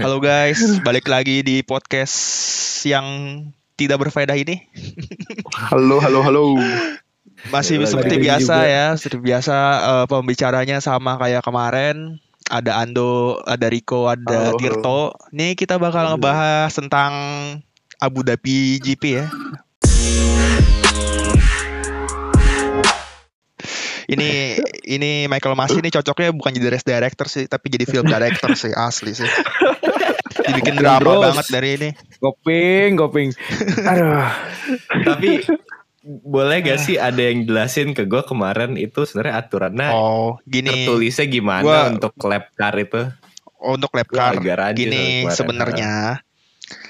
Halo guys, balik lagi di podcast yang tidak berfaedah ini. Halo, halo, halo. Masih Balik seperti biasa juga. ya, seperti biasa eh, pembicaranya sama kayak kemarin. Ada Ando, ada Riko, ada Halo, halo. Tirto. Nih kita bakal Halo. ngebahas tentang Abu Dhabi GP ya. Ini ini Michael Masi ini cocoknya bukan jadi race director sih, tapi jadi film director sih asli sih. Dibikin drama Terus. banget dari ini. Goping, goping. Aduh. Tapi boleh gak sih ada yang jelasin ke gue kemarin itu sebenarnya aturannya Oh, gini. tertulisnya gimana Gua- untuk lap car itu? Oh, untuk lap Gua car. Gini sebenarnya.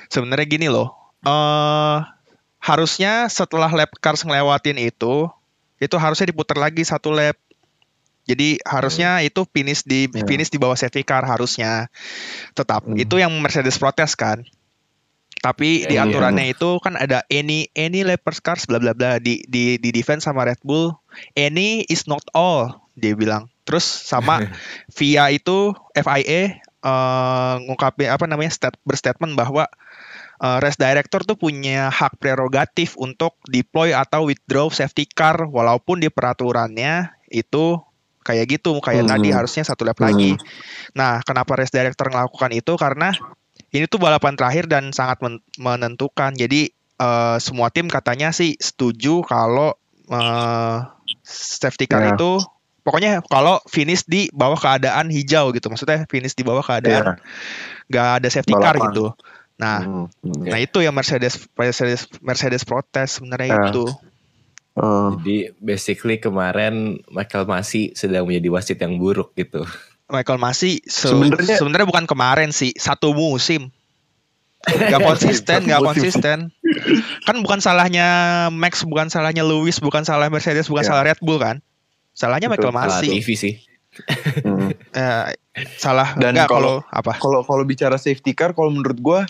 Sebenarnya gini loh. Eh harusnya setelah lap car ngelewatin itu, itu harusnya diputar lagi satu lap. Jadi harusnya itu finish di Ya. finish di bawah safety car harusnya. Tetap Hmm. itu yang Mercedes protes kan. Tapi di Iya. aturannya itu kan ada any any lap cars bla bla bla di di di defense sama Red Bull. Any is not all dia bilang. Terus sama via itu FIA eh ngungkapin apa namanya stat, berstatement bahwa eh, race director tuh punya hak prerogatif untuk deploy atau withdraw safety car walaupun di peraturannya itu kayak gitu kayak Hmm. tadi harusnya satu lap lagi. Nah, kenapa race director melakukan itu karena ini tuh balapan terakhir dan sangat men- menentukan. Jadi eh, semua tim katanya sih setuju kalau eh, safety car Ya. itu pokoknya kalau finish di bawah keadaan hijau gitu. Maksudnya finish di bawah keadaan nggak ada safety car Balapan. gitu. Nah, Hmm, hmm. nah itu yang Mercedes Mercedes Mercedes protes sebenarnya Ya. itu. Eh, Jadi basically kemarin Michael Masi sedang menjadi wasit yang buruk gitu. Michael Masi se- Sebenarnya- sebenarnya bukan kemarin sih, satu musim. Gak konsisten, gak konsisten. Kan bukan salahnya Max, bukan salahnya Lewis, bukan salah Mercedes, bukan Ya. salah Red Bull kan. Salahnya Betul. Michael Salah Masi. TV sih. hmm. Eh, salah Dan enggak kalau- kalau apa? Kalau kalau bicara safety car, kalau menurut gua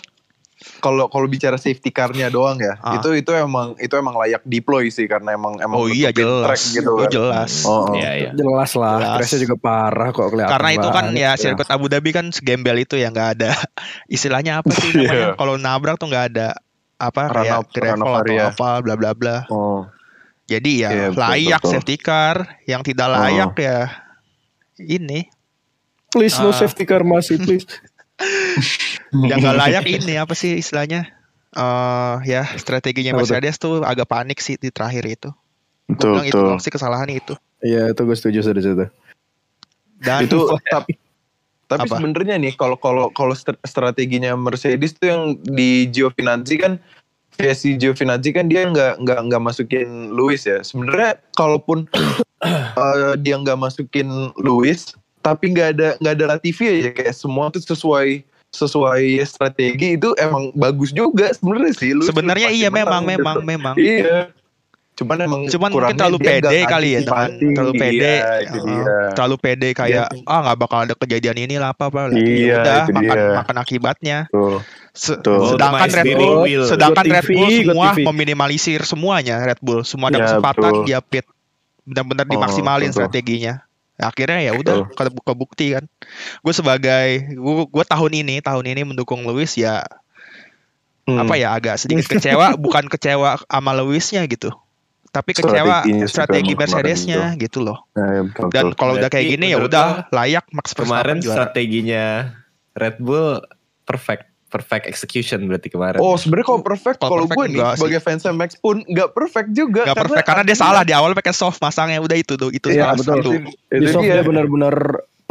kalau kalau bicara safety car-nya doang ya, Ah. itu itu emang itu emang layak deploy sih karena emang emang Oh iya jelas. track gitu Oh, kan. jelas. Oh, oh. Iya, iya. Jelas lah, Jelas. juga parah kok kelihatan. Karena itu kan ya sirkuit Abu Dhabi kan segembel itu ya nggak ada istilahnya apa sih namanya Iya. kalau nabrak tuh nggak ada apa kayak gravel atau area. apa bla bla bla. Oh. Jadi ya Iya, betul, layak betul. safety car, yang tidak Oh. layak ya ini Please no Ah. safety car masih please. yang nggak layak ini apa sih istilahnya? eh ya strateginya Apa tuh? Mercedes tuh agak panik sih di terakhir itu. Betul, itu betul. doang sih kesalahan itu. Iya itu gue setuju sudah situ. Dan itu tapi tapi sebenarnya nih kalau kalau kalau str- strateginya Mercedes tuh yang di Giovinazzi kan ya si Giovinazzi kan dia nggak nggak nggak masukin Lewis ya sebenarnya kalaupun eh, dia nggak masukin Lewis tapi nggak ada nggak ada Latifi aja kayak semua tuh sesuai sesuai strategi itu emang bagus juga sebenarnya sih sebenarnya iya menang memang gitu. memang memang. iya cuman emang Cuman mungkin kurangnya terlalu pede kali ya dengan antisipasi. terlalu pede, Iya, eh, dia. terlalu pede kayak Iya. ah nggak bakal ada kejadian ini lah apa apa. Iya, udah itu makan dia. makan akibatnya. Tuh. Se- Tuh. sedangkan Optimize Red Bull, Will. sedangkan Red Bull semua TV. meminimalisir semuanya Red Bull, semua ada Ya, kesempatan betul. dia pit, benar-benar Oh, dimaksimalin betul. strateginya. Akhirnya ya udah ke- kebukti kan. Gue sebagai gue tahun ini tahun ini mendukung Lewis ya Hmm. apa ya agak sedikit kecewa bukan kecewa sama Lewisnya gitu. Tapi kecewa strategi Mercedesnya gitu loh. Nah, ya, betul, dan kalau udah kayak gini ya udah layak Max Kemarin juara. strateginya Red Bull perfect, perfect execution berarti kemarin. Oh sebenarnya kalau perfect Kalau gue nih sih. sebagai fans Max pun nggak perfect juga Gak perfect karena dia salah di awal pakai soft masangnya udah itu tuh itu Iya, salah betul. itu soft dia dia benar-benar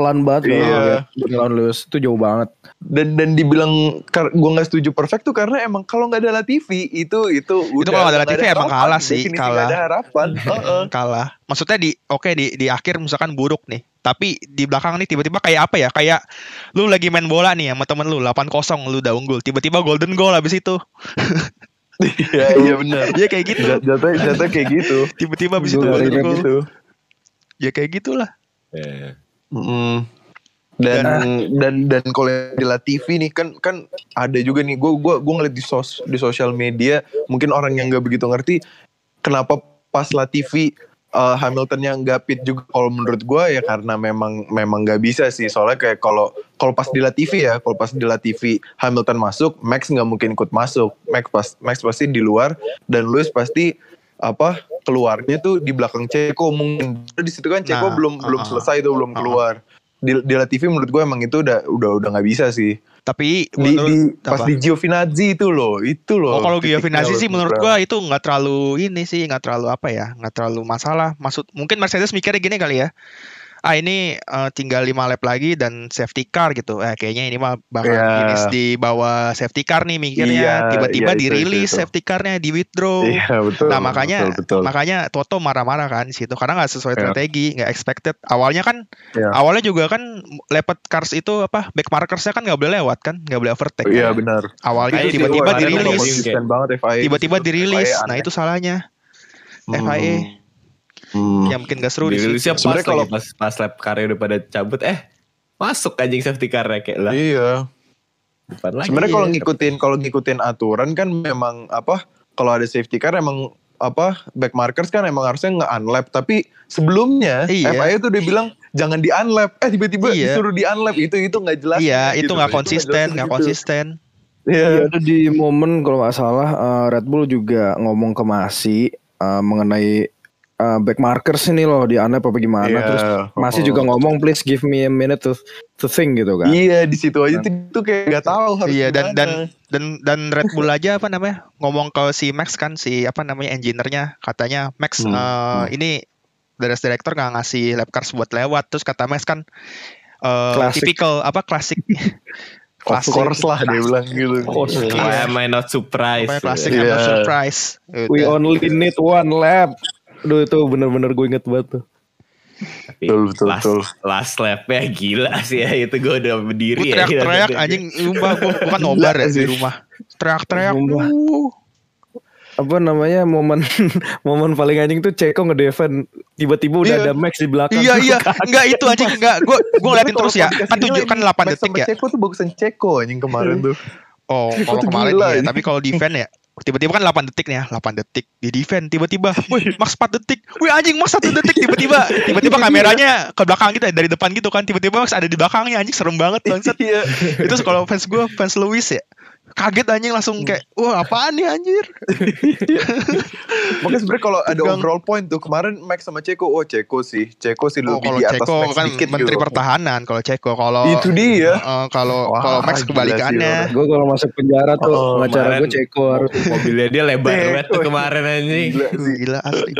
pelan banget loh. Iya. ya. Buat lawan Lewis itu jauh banget. dan dan dibilang gue nggak setuju perfect tuh karena emang kalau nggak ada Latifi itu itu udah kalau nggak ada Latifi emang harapan, kalah sih, kalah. ada harapan Heeh. kalah maksudnya di oke di di akhir misalkan buruk nih tapi di belakang nih tiba-tiba kayak apa ya kayak lu lagi main bola nih sama temen lu 8-0 lu udah unggul tiba-tiba golden goal habis itu iya iya benar ya kayak gitu Jat- jatuh jatuh kayak gitu tiba-tiba habis itu golden kayak goal gitu ya kayak gitulah Iya. Mm. dan dan dan kalau yang di Latifi nih kan kan ada juga nih. Gue gua gua ngeliat di sos di sosial media mungkin orang yang nggak begitu ngerti kenapa pas Latifi eh, Hamiltonnya nggak pit juga. Kalau menurut gue ya karena memang memang nggak bisa sih. Soalnya kayak kalau kalau pas di Latifi ya kalau pas di Latifi Hamilton masuk Max nggak mungkin ikut masuk. Max pas Max pasti di luar dan Lewis pasti apa keluarnya tuh di belakang Ceko mungkin di situ kan Ceko Nah, belum belum uh-uh. selesai tuh belum Uh-uh. keluar di di Latifi menurut gue emang itu udah udah udah nggak bisa sih Tapi di, menurut di pas di Giovinazzi itu loh itu loh Oh kalau Giovinazzi sih menurut gua itu nggak terlalu ini sih nggak terlalu apa ya nggak terlalu masalah. Maksud mungkin Mercedes mikirnya gini kali ya. Ah ini eh, tinggal 5 lap lagi dan safety car gitu. Eh kayaknya ini mah bakal Iya. finish di bawah safety car nih mikirnya. Iya, Tiba-tiba itu, dirilis itu, itu. safety carnya di withdraw. iya betul Nah makanya betul, betul. makanya Toto marah-marah kan di situ karena nggak sesuai Iya. strategi, nggak expected. Awalnya kan Iya. awalnya juga kan lepet cars itu apa back markersnya kan nggak boleh lewat kan, nggak boleh overtake. iya benar Awalnya tiba-tiba dirilis, FIA tiba-tiba dirilis. Nah itu salahnya Hmm. FIA Hmm. yang bikin gak seru di situ. pas Sebenarnya kalau kalau- pas pas lap karya udah pada cabut eh masuk anjing safety car kayak lah Iya. depan lagi. Sebenarnya kalau Iya. ngikutin kalau ngikutin aturan kan memang apa? Kalau ada safety car emang apa back markers kan emang harusnya nge unlap tapi sebelumnya Iya. FIA tuh udah bilang jangan di unlap eh tiba-tiba Iya. disuruh di unlap itu itu nggak jelas Iya, itu gitu. nggak Itu konsisten, jelas nggak gitu. konsisten. Iya. Iya ada di momen kalau nggak salah eh, Red Bull juga ngomong ke Masi eh, mengenai eh, back markers ini loh di unlap apa gimana Iya. terus Masi Oh. juga ngomong please give me a minute to to think gitu kan. Iya di situ aja tuh, tuh kayak nggak tahu harus Iya dan dan dan dan Red Bull aja apa namanya ngomong ke si Max kan si apa namanya engineer-nya katanya Max Hmm, eh, hmm. ini dari director nggak ngasih lap cars buat lewat terus kata Max kan eh Klasik. typical apa klasik of course lah dia bilang gitu. course. Why am I not surprised? Klasik Iya. I'm not surprise We Udah. only need one lap. Aduh itu bener-bener gue inget banget tuh. Tapi Betul, betul, last, betul. last lapnya gila sih ya itu gue udah berdiri ya. teriak-teriak anjing sumpah gue bukan nobar ya di rumah teriak-teriak. Apa namanya momen momen paling anjing tuh Ceko ngedefend tiba-tiba udah Iya. ada Max di belakang. Iya iya enggak itu anjing enggak gue gue ngeliatin terus ya kan tujuh kan lagi 8 Max detik sama ya Ceko tuh bagusan Ceko anjing kemarin tuh. Oh, Ceko kalau kemarin gila, iya, ini. tapi kalau defend ya tiba-tiba kan 8 detik nih ya, 8 detik di defend tiba-tiba, wih Max 4 detik, wih anjing Max 1 detik tiba-tiba, tiba-tiba kameranya ke belakang kita dari depan gitu kan, tiba-tiba Max ada di belakangnya anjing serem banget bangsat. Iya. Itu kalau fans gue fans Lewis ya, kaget anjing langsung kayak, wah apaan nih anjir? Makanya sebenarnya kalau ada Tegang. overall point tuh kemarin Max sama Ceko, oh Ceko sih, Ceko sih Oh, lebih kalau di atas Ceko Max kan dikit menteri gitu. pertahanan, kalau Ceko kalau Itu dia. eh, kalau Wah, kalau Max kebalikannya. Gue kalau masuk penjara tuh Oh, pengacara gue Ceko harus. Mobilnya dia lebar banget tuh kemarin anjing. Gila sih. Gila asli.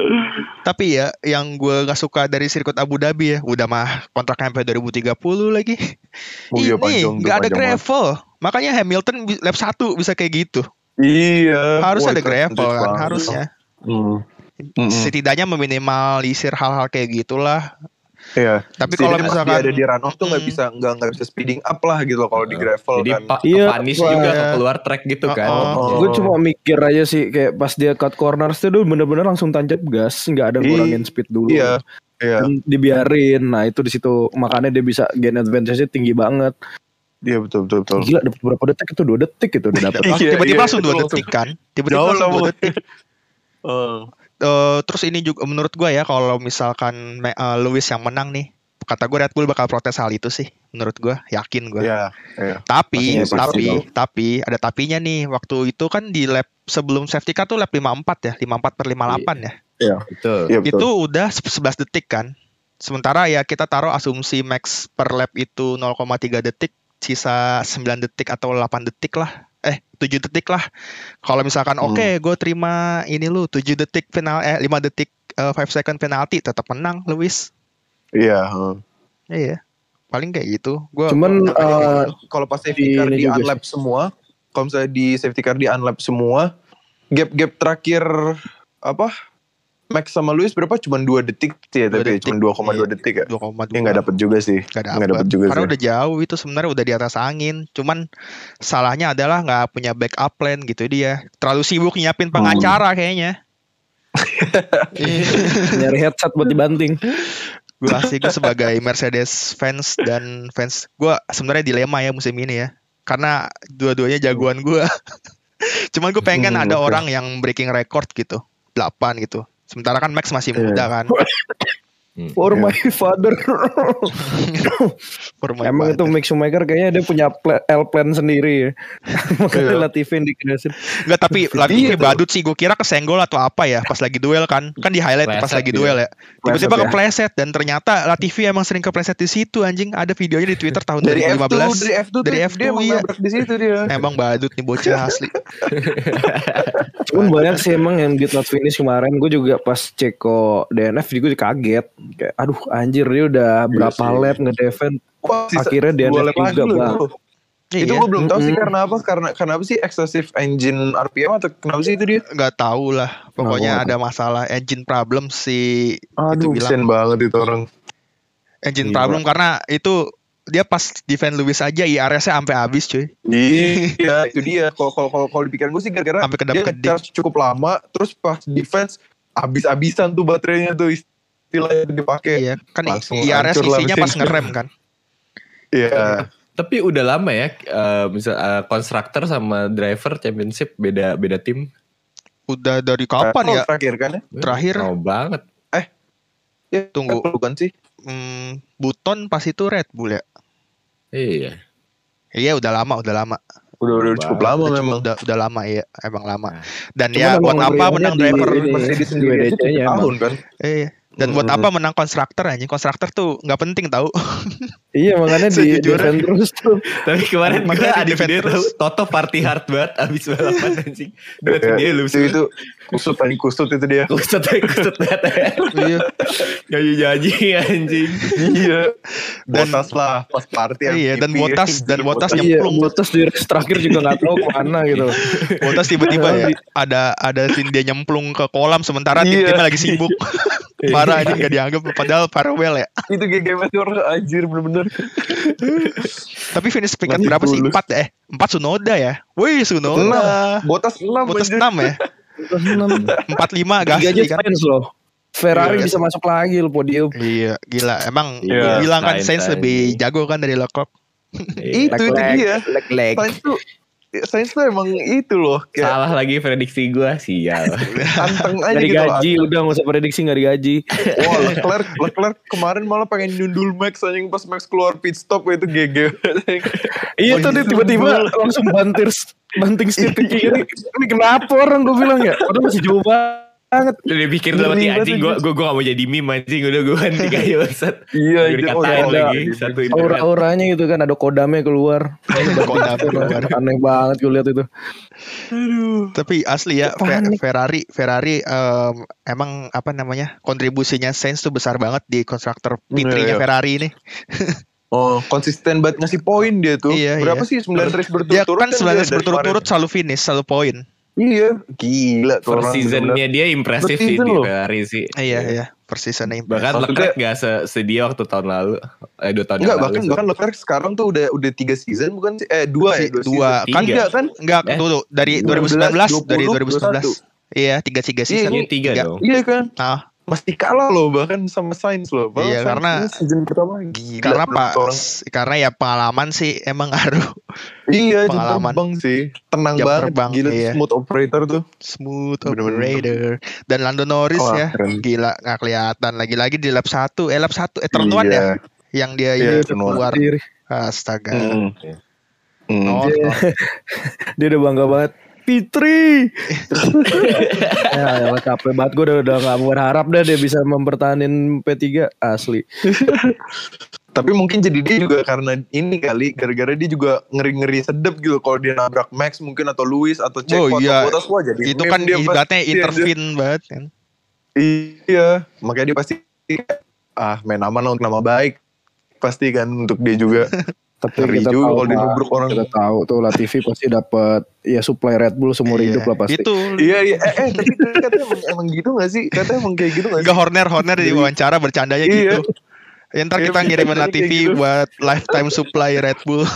Tapi ya yang gue gak suka dari sirkuit Abu Dhabi ya, udah mah kontraknya sampai 2030 lagi. Oh iya, Ini panjang tuh, nggak ada panjang banget. gravel. Makanya Hamilton lap 1 bisa kayak gitu. Iya. Harus ada gravel kan banget. harusnya. Hmm. Mm-mm. Setidaknya meminimalisir hal-hal kayak gitulah. Iya. Tapi Jadi kalau misalkan dia ada di run off tuh nggak Mm. bisa nggak nggak bisa speeding up lah gitu kalau di gravel Jadi kan. pa- Iya, panis Wah. juga ke keluar track gitu kan. Oh, oh. Gue cuma mikir aja sih kayak pas dia cut corners tuh bener-bener langsung tancap gas, nggak ada ngurangin speed dulu. Iya. Iya. Dan dibiarin. Nah itu di situ makanya dia bisa gain advantage-nya tinggi banget. Iya betul betul betul. Gila dapat berapa detik itu dua detik itu udah dapat. Iya, tiba-tiba iya, langsung itu 2 langsung. detik kan. Tiba-tiba Jauh langsung lah, 2 Bu. detik. Oh. Eh, terus ini juga menurut gue ya kalau misalkan eh, Lewis yang menang nih, kata gue Red Bull bakal protes hal itu sih. Menurut gue, yakin gue. Iya. Iya. Tapi, Pastinya sih, tapi, pasti tapi ada tapinya nih. Waktu itu kan di lap sebelum safety car tuh lap 54 ya, 54 per 58 ya. Betul. Iya betul. Itu udah se- 11 detik kan. Sementara ya kita taruh asumsi max per lap itu 0,3 detik, sisa 9 detik atau 8 detik lah. Eh, 7 detik lah. Kalau misalkan Hmm. oke, gue terima ini lu 7 detik final eh 5 detik eh, 5 second penalti tetap menang Lewis. Iya. heeh. Iya. Paling kayak gitu. Gua Cuman eh, kalau pas safety Di car di juga unlap semua, kalau misalnya di safety car di unlap semua, gap-gap terakhir apa? Max sama Lewis berapa? Cuman 2 detik sih ya, Dua tapi detik, cuma 2,2 iya. detik ya. 2,2. Ya nggak dapet juga sih. Gak Nggak dapet. dapet juga Karena sih. udah jauh itu sebenarnya udah di atas angin. Cuman salahnya adalah nggak punya backup plan gitu dia. Terlalu sibuk nyiapin pengacara kayaknya. Iya. nyari headset buat dibanting. gue asli gue sebagai Mercedes fans dan fans gue sebenarnya dilema ya musim ini ya. Karena dua-duanya jagoan gue. Cuman gue pengen Hmm, ada oke. orang yang breaking record gitu. 8 gitu. Sementara kan Max masih Iya. muda kan. Hmm. For my father. For my Emang itu father. Mick Schumacher kayaknya dia punya pla- L plan sendiri ya. Makanya Iya. Latifi yang dikerasin. Enggak tapi Latifi Iya tuh. badut sih gue kira kesenggol atau apa ya pas lagi duel kan. Kan di highlight pas lagi duel ya. Tiba-tiba ya. kepleset dan ternyata Latifi emang sering kepleset di situ anjing. Ada videonya di Twitter tahun Dari F2, 2015. dari F2 tuh Dari dia F2 emang iya. di situ dia. Emang badut nih bocah asli. Cuman banyak sih emang yang did not finish kemarin. Gue juga pas cek kok DNF juga kaget. Kayak aduh anjir dia udah berapa sih. lap nge-defend. Wah, sisa Akhirnya dia lap lagi juga. Bang. Itu Iya, gue belum tahu sih Mm-mm. karena apa? Karena kenapa sih excessive engine RPM atau kenapa sih itu dia? nggak tahu lah. Pokoknya Nggak ada masalah engine problem si Aduh, bilang. kesian banget itu orang. engine Gila. problem karena itu dia pas defend Lewis aja IRS-nya sampai habis cuy. Iya, itu dia. Kalau kalau kalau kalau dipikirin gue sih gara-gara Sampai kedap dia nge-charge cukup lama, terus pas defense abis-abisan tuh baterainya tuh istilahnya dipakai. Iya, kan Langsung IRS isinya pas ngerem kan. Iya. Tapi udah lama ya, eh, misal eh, konstruktor sama driver championship beda beda tim. Udah dari kapan Oh, ya? Terakhir kan ya? Terakhir Oh banget. Ya, Tunggu. eh, bukan sih? hmm, Buton pas itu Red Bull ya. Iya. Iya udah lama, udah lama. Udah udah cukup lama Udah, memang. udah, udah lama ya, emang lama. Nah. Dan Cuman ya buat apa menang driver? Mercedes di sendiri tahun kan? Iya. Dan buat Mm-mm. apa menang konstruktor anjing? Konstruktor tuh nggak penting tahu. Iya makanya di defend terus tuh. Tapi kemarin Makanya ada di defend video tahu Toto party hard banget abis balapan anjing. Iya, dia lu itu itu kusut paling kusut itu dia. kusut kusut banget. Iya. Nyanyi nyanyi anjing. iya. Dan- Botas lah pas party Iya, dan. Botas dan Botas Iya, nyemplung. Botas di race terakhir juga nggak tahu ke mana gitu. Botas tiba-tiba ya ada ada scene dia nyemplung ke kolam sementara tim Iya. timnya lagi sibuk. Parah ini gak dianggap padahal farewell ya. itu GG masih orang anjir bener-bener. Tapi finish peringkat berapa sih? Empat eh empat Sunoda ya. Wih Sunoda. Enam. Botas 6 Botas enam ya. Empat lima Tiga aja Gasly kan. Sainz loh. Ferrari Iya. bisa masuk lagi loh podium. Iya gila. Emang Iya, bilang kan Sainz aja. lebih jago kan dari Leclerc. Itu itu dia. leg. Sainz tuh Sainz tuh emang itu loh kayak Salah lagi prediksi gue sial. anteng aja Gak gitu digaji, loh. udah nggak usah prediksi nggak digaji. Wah Leclerc, Leclerc kemarin malah pengen nyundul Max anjing pas Max keluar pit stop itu GG. Iya Oh, tuh dia iya. tiba-tiba langsung bantir banting setir ke kiri. Ini kenapa orang gue bilang ya? Padahal masih jauh banget. Udah pikir dalam hati anjing gue banget, gue gue gak mau jadi meme anjing udah gue ganti kayak bangsat. Iya, Gue itu dikatain udah lagi ada. satu internet. Aura-auranya gitu kan ada kodamnya keluar. Kodam keluar. Aneh banget gue lihat itu. Tapi asli ya Panik. Ferrari Ferrari em, emang apa namanya kontribusinya Sainz tuh besar banget di konstruktor P3-nya Iya. Ferrari ini. Oh, konsisten banget ngasih poin dia tuh. Iya, Berapa iya. sih 9 race Dia berturut-turut kan 9 dia race berturut-turut selalu finish, selalu poin. Iya, gila tuh Per seasonnya dia impresif sih di. Ferrari sih. Iya, iya. Per season impressive. Bahkan Maksudnya- Leclerc gak sedia waktu tahun lalu. Eh dua tahun Enggak, yang bahkan lalu. bahkan Leclerc sekarang tuh udah udah 3 season bukan sih? Eh, 2 ya, 2 Dua. season. Kan Tiga. enggak kan? Enggak, Eh? tuh, tuh dari 19, 2019, dari 20, 2019. Iya, tiga tiga season. Ini tiga dong. Iya kan? Ah, Masih kalah loh bahkan sama Sainz loh. Bahkan Iya, karena- season pertama gila. karena pak, karena ya pengalaman sih emang ngaruh Iya, pengalaman. terbang sih. Tenang Jam banget. terbang, gila iya. smooth operator tuh. smooth Bener-bener. operator dan Lando Norris Wah, ya keren. gila nggak kelihatan lagi-lagi di lap 1 eh lap 1 eh turn Iya. one ya yang dia ini Iya, keluar Diri. astaga Hmm. Hmm. Oh, Dia, dia udah bangga banget. Fitri. ya, ya capek banget gue udah udah gak berharap dah dia bisa mempertahankan P3 asli. Tapi mungkin jadi dia juga karena ini kali gara-gara dia juga ngeri-ngeri sedep gitu kalau dia nabrak Max mungkin atau Lewis atau Checo Oh, atau iya. Bottas wah jadi itu kan dia ibaratnya pasti- intervene banget kan Iya, makanya dia pasti ah main aman lah untuk nama baik pasti kan untuk dia juga. Tapi Ngeri kita juga tahu kalau dia Pak, nubruk orang. Kita tahu tuh Latifi pasti dapat ya supply Red Bull seumur Iya. hidup lah pasti. itu Iya iya eh, eh tapi katanya emang, emang gitu gak sih? Katanya emang kayak gitu gak sih? enggak Horner Horner di wawancara bercandanya Iya. gitu ya, ntar Iya, kita ngirimin bercandanya Latifi gitu. buat lifetime supply Red Bull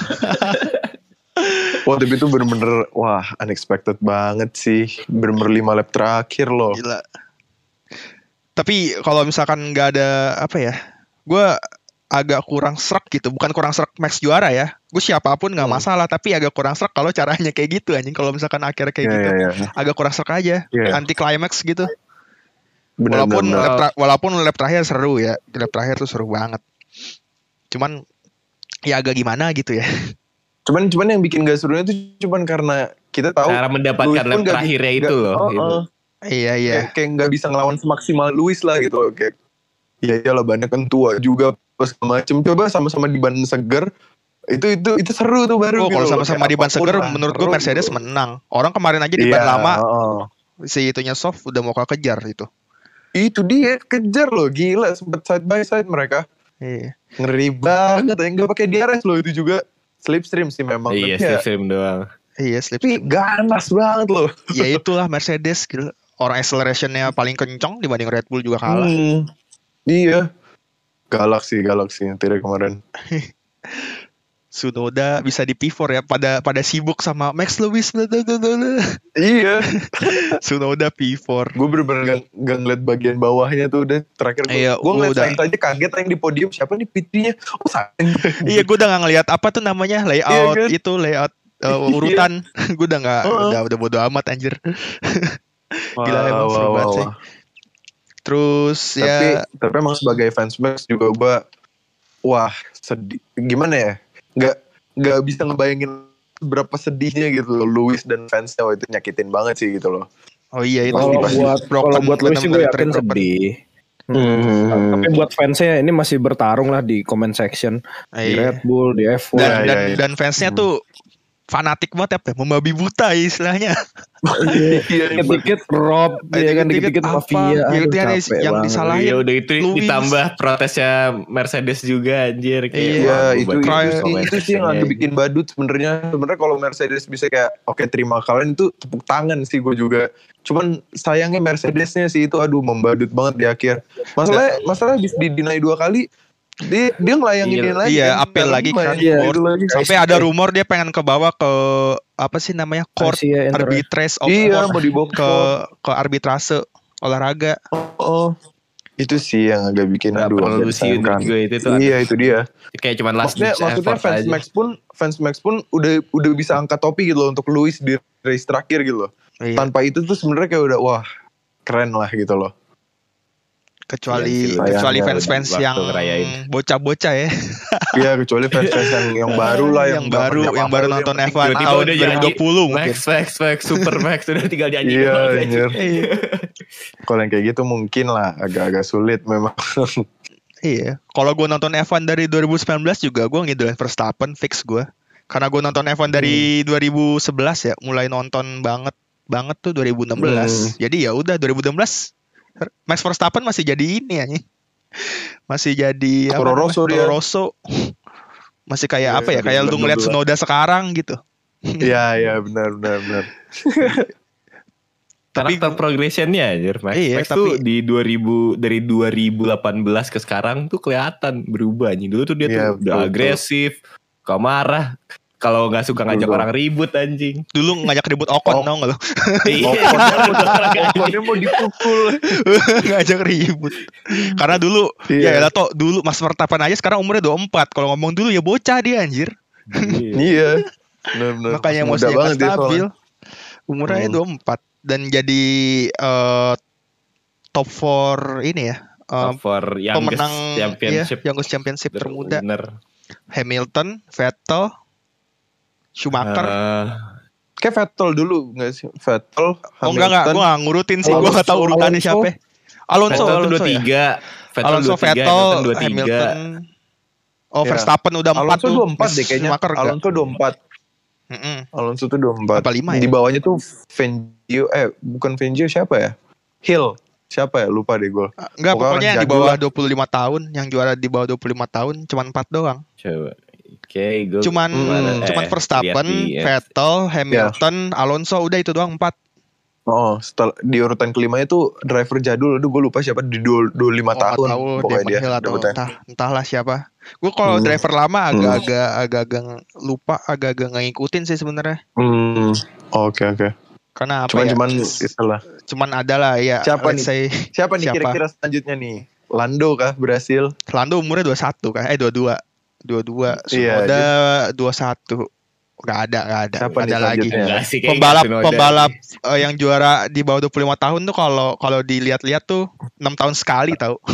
Wah tapi itu bener-bener wah unexpected banget sih. Bener-bener lima lap terakhir loh. gila tapi kalau misalkan nggak ada apa ya gue agak kurang serak gitu bukan kurang serak Max juara ya gue siapa pun nggak Hmm. masalah tapi agak kurang serak kalau caranya kayak gitu anjing kalau misalkan akhirnya kayak Iya gitu iya iya. agak kurang serak aja Iya. anti climax gitu Benar, walaupun benar. tra- walaupun lap terakhir seru ya. Lap terakhir tuh seru banget. Cuman ya agak gimana gitu ya. Cuman cuman yang bikin gak serunya itu cuman karena kita tahu Cara mendapatkan bi- terakhirnya nggak- itu loh. Oh, gitu. oh. Iya iya. kayak kayak nggak bisa ngelawan semaksimal Luis lah gitu kayak ya iyalah banyak kan tua juga pas macem coba sama-sama di ban seger itu itu itu seru tuh baru Oh gitu kalau sama-sama di ban seger lah, menurut gue Mercedes gitu. menang. Orang kemarin aja di ban lama oh. si itunya soft udah mau kejar itu. Itu dia kejar loh gila sempet side by side mereka Iya. ngeri banget ya nggak pakai DRS loh itu juga slipstream sih memang Iya, ya, stream doang. Iya slip. tapi ganas banget loh ya itulah Mercedes gila. Orang accelerationnya paling kencang dibanding Red Bull juga kalah. Hmm, iya Galaxy Galaxy yang tidak kemarin Sunoda bisa di P4 ya pada pada sibuk sama Max Lewis. Iya. Sunoda P4 gue bener-bener gak, gak ngeliat bagian bawahnya tuh udah terakhir gue Iya, gue ngeliat udah. Sainz aja kaget yang di podium siapa nih Pitrinya oh Sainz iya gue udah gak ngeliat apa tuh namanya layout Iya kan? itu layout uh, urutan. Gue udah gak Heeh. udah udah bodo amat anjir. Gila, emang seru wah, banget sih. terus tapi ya. Tapi emang sebagai fans Max juga gue wah sedih. Gimana ya nggak nggak bisa ngebayangin berapa sedihnya gitu loh Lewis dan fansnya waktu itu nyakitin banget sih gitu loh oh iya itu Kalau pasti buat broken, kalau buat Luis gue yakin sedih. Hmm. Tapi buat fansnya ini masih bertarung lah di comment section di Iya. Red Bull, di F1. dan Iya, dan, iya, iya. dan fansnya Hmm. tuh fanatik banget ya membabi buta istilahnya Iya, Dikit-dikit Rob, ya kan dikit-dikit apa, mafia. capek yang banget. disalahin. Iya udah itu Lewis. ditambah protesnya Mercedes juga anjir kayak Iya, itu, itu, comment itu sih yang agak bikin badut sebenarnya. Sebenarnya kalau Mercedes bisa kayak oke terima kalian itu tepuk tangan sih gue juga. Cuman sayangnya Mercedesnya sih itu aduh membadut banget di akhir. Masalah masalah habis di deny dua kali dia dia ngelayangin Iya, lagi iya, kan, apel karena lagi main kan, court. lagi. sampai ada rumor dia pengen ke bawah ke apa sih namanya court Asia arbitrage of Iya court mau dibawa ke ke arbitrase olahraga oh. Itu sih yang agak bikin Nggak aduh sih disayangkan. juga itu tuh Iya itu dia. kayak cuman last Maksudnya maksudnya fans aja. Max pun fans Max pun udah udah bisa angkat topi gitu loh untuk Lewis di race terakhir gitu loh. Iya, Tanpa itu tuh sebenarnya kayak udah wah keren lah gitu loh. Kecuali Iya kecuali sayangnya fans-fans waktu yang bocah-bocah ya Iya kecuali fans fans yang yang baru lah yang, baru yang baru yang nonton penting F1 tiba-tiba tahun udah nyanyi 2020 mungkin Max Max Max Super Max udah tinggal nyanyi Iya. Iya. Kalau yang kayak gitu mungkin lah agak-agak sulit memang. Iya, kalau gue nonton F1 dari 2019 juga gue ngidolain Verstappen fix gue. Karena gue nonton F1 dari 2011 ya, mulai nonton banget banget tuh 2016. Hmm. Jadi ya udah 2016 Max Verstappen masih jadi ini ya. Masih jadi apa Toro? Rosso dia. Toro Rosso. Masih kayak Iya, apa ya? Kayak lu ngeliat 2016. Tsunoda sekarang gitu. Iya iya benar benar benar. Tapi- Karakter progressionnya anjir Max, Iya, Max tuh tapi- di 2000 dari 2018 ke sekarang tuh kelihatan berubah anjing. Dulu tuh dia Iya, tuh udah betul. agresif, suka marah. Kalau nggak suka ngajak Betul. orang ribut anjing. Dulu ngajak ribut Ocon Oh. tau gak lu? Iya, Okonnya mau, mau dipukul. ngajak ribut. Karena dulu Iya. ya ya toh dulu Mas Verstappen aja sekarang umurnya 24. Kalau ngomong dulu ya bocah dia anjir. Iya. Iya. Benar benar. makanya emosinya nggak banget dia stabil umurnya Hmm. 24 dan jadi eh, top 4 ini ya eh, for youngest pemenang championship. iya, youngest championship termuda Bener. Hamilton Vettel Schumacher Eh, Kayak Vettel dulu nggak sih? Vettel. oh enggak enggak gue nggak ngurutin sih gue Alonso, nggak tahu urutannya Alonso. siapa Alonso Vettel Alonso ya 23, Vettel Alonso 23, Vettel Hamilton 23. Hamilton Oh Iya. Verstappen udah 4 Alonso tuh 24 deh kayaknya. Schumacher Alonso 24. Mm-mm. Alonso tuh 24. Apa lima ya? Di bawahnya tuh Fangio eh bukan Fangio siapa ya? Hill. Siapa ya? Lupa deh gue. Enggak Pokoknya pokoknya yang di bawah lah. 25 tahun yang juara di bawah 25 tahun cuman 4 doang Coba. Oke, gue cuman Hmm. cuman Eh, Verstappen, di- Vettel, Hamilton, Alonso udah itu doang empat. Oh, setelah di urutan kelimanya tuh driver jadul. Aduh gue lupa siapa di 25 Oh, tahun. tahu pokoknya dia. Atau entah entahlah siapa. Gue kalau Hmm. driver lama agak-agak agak-agak lupa, agak-agak nggak ngikutin sih sebenarnya. Hmm. Oke oke. Karena apa Cuman ya? cuman itulah. cuman ada lah ya. Siapa nih? say Siapa nih Siapa? kira-kira selanjutnya nih? Lando kah berhasil? Lando umurnya 21 kan? Eh 22. 22. Iya, Sunoda 21. Nggak ada, nggak ada. Siapa ada lagi. Enggak sih kayak Pembalap pembalap eh, yang juara di bawah 25 tahun tuh kalau kalau dilihat-lihat tuh 6 tahun sekali tahu.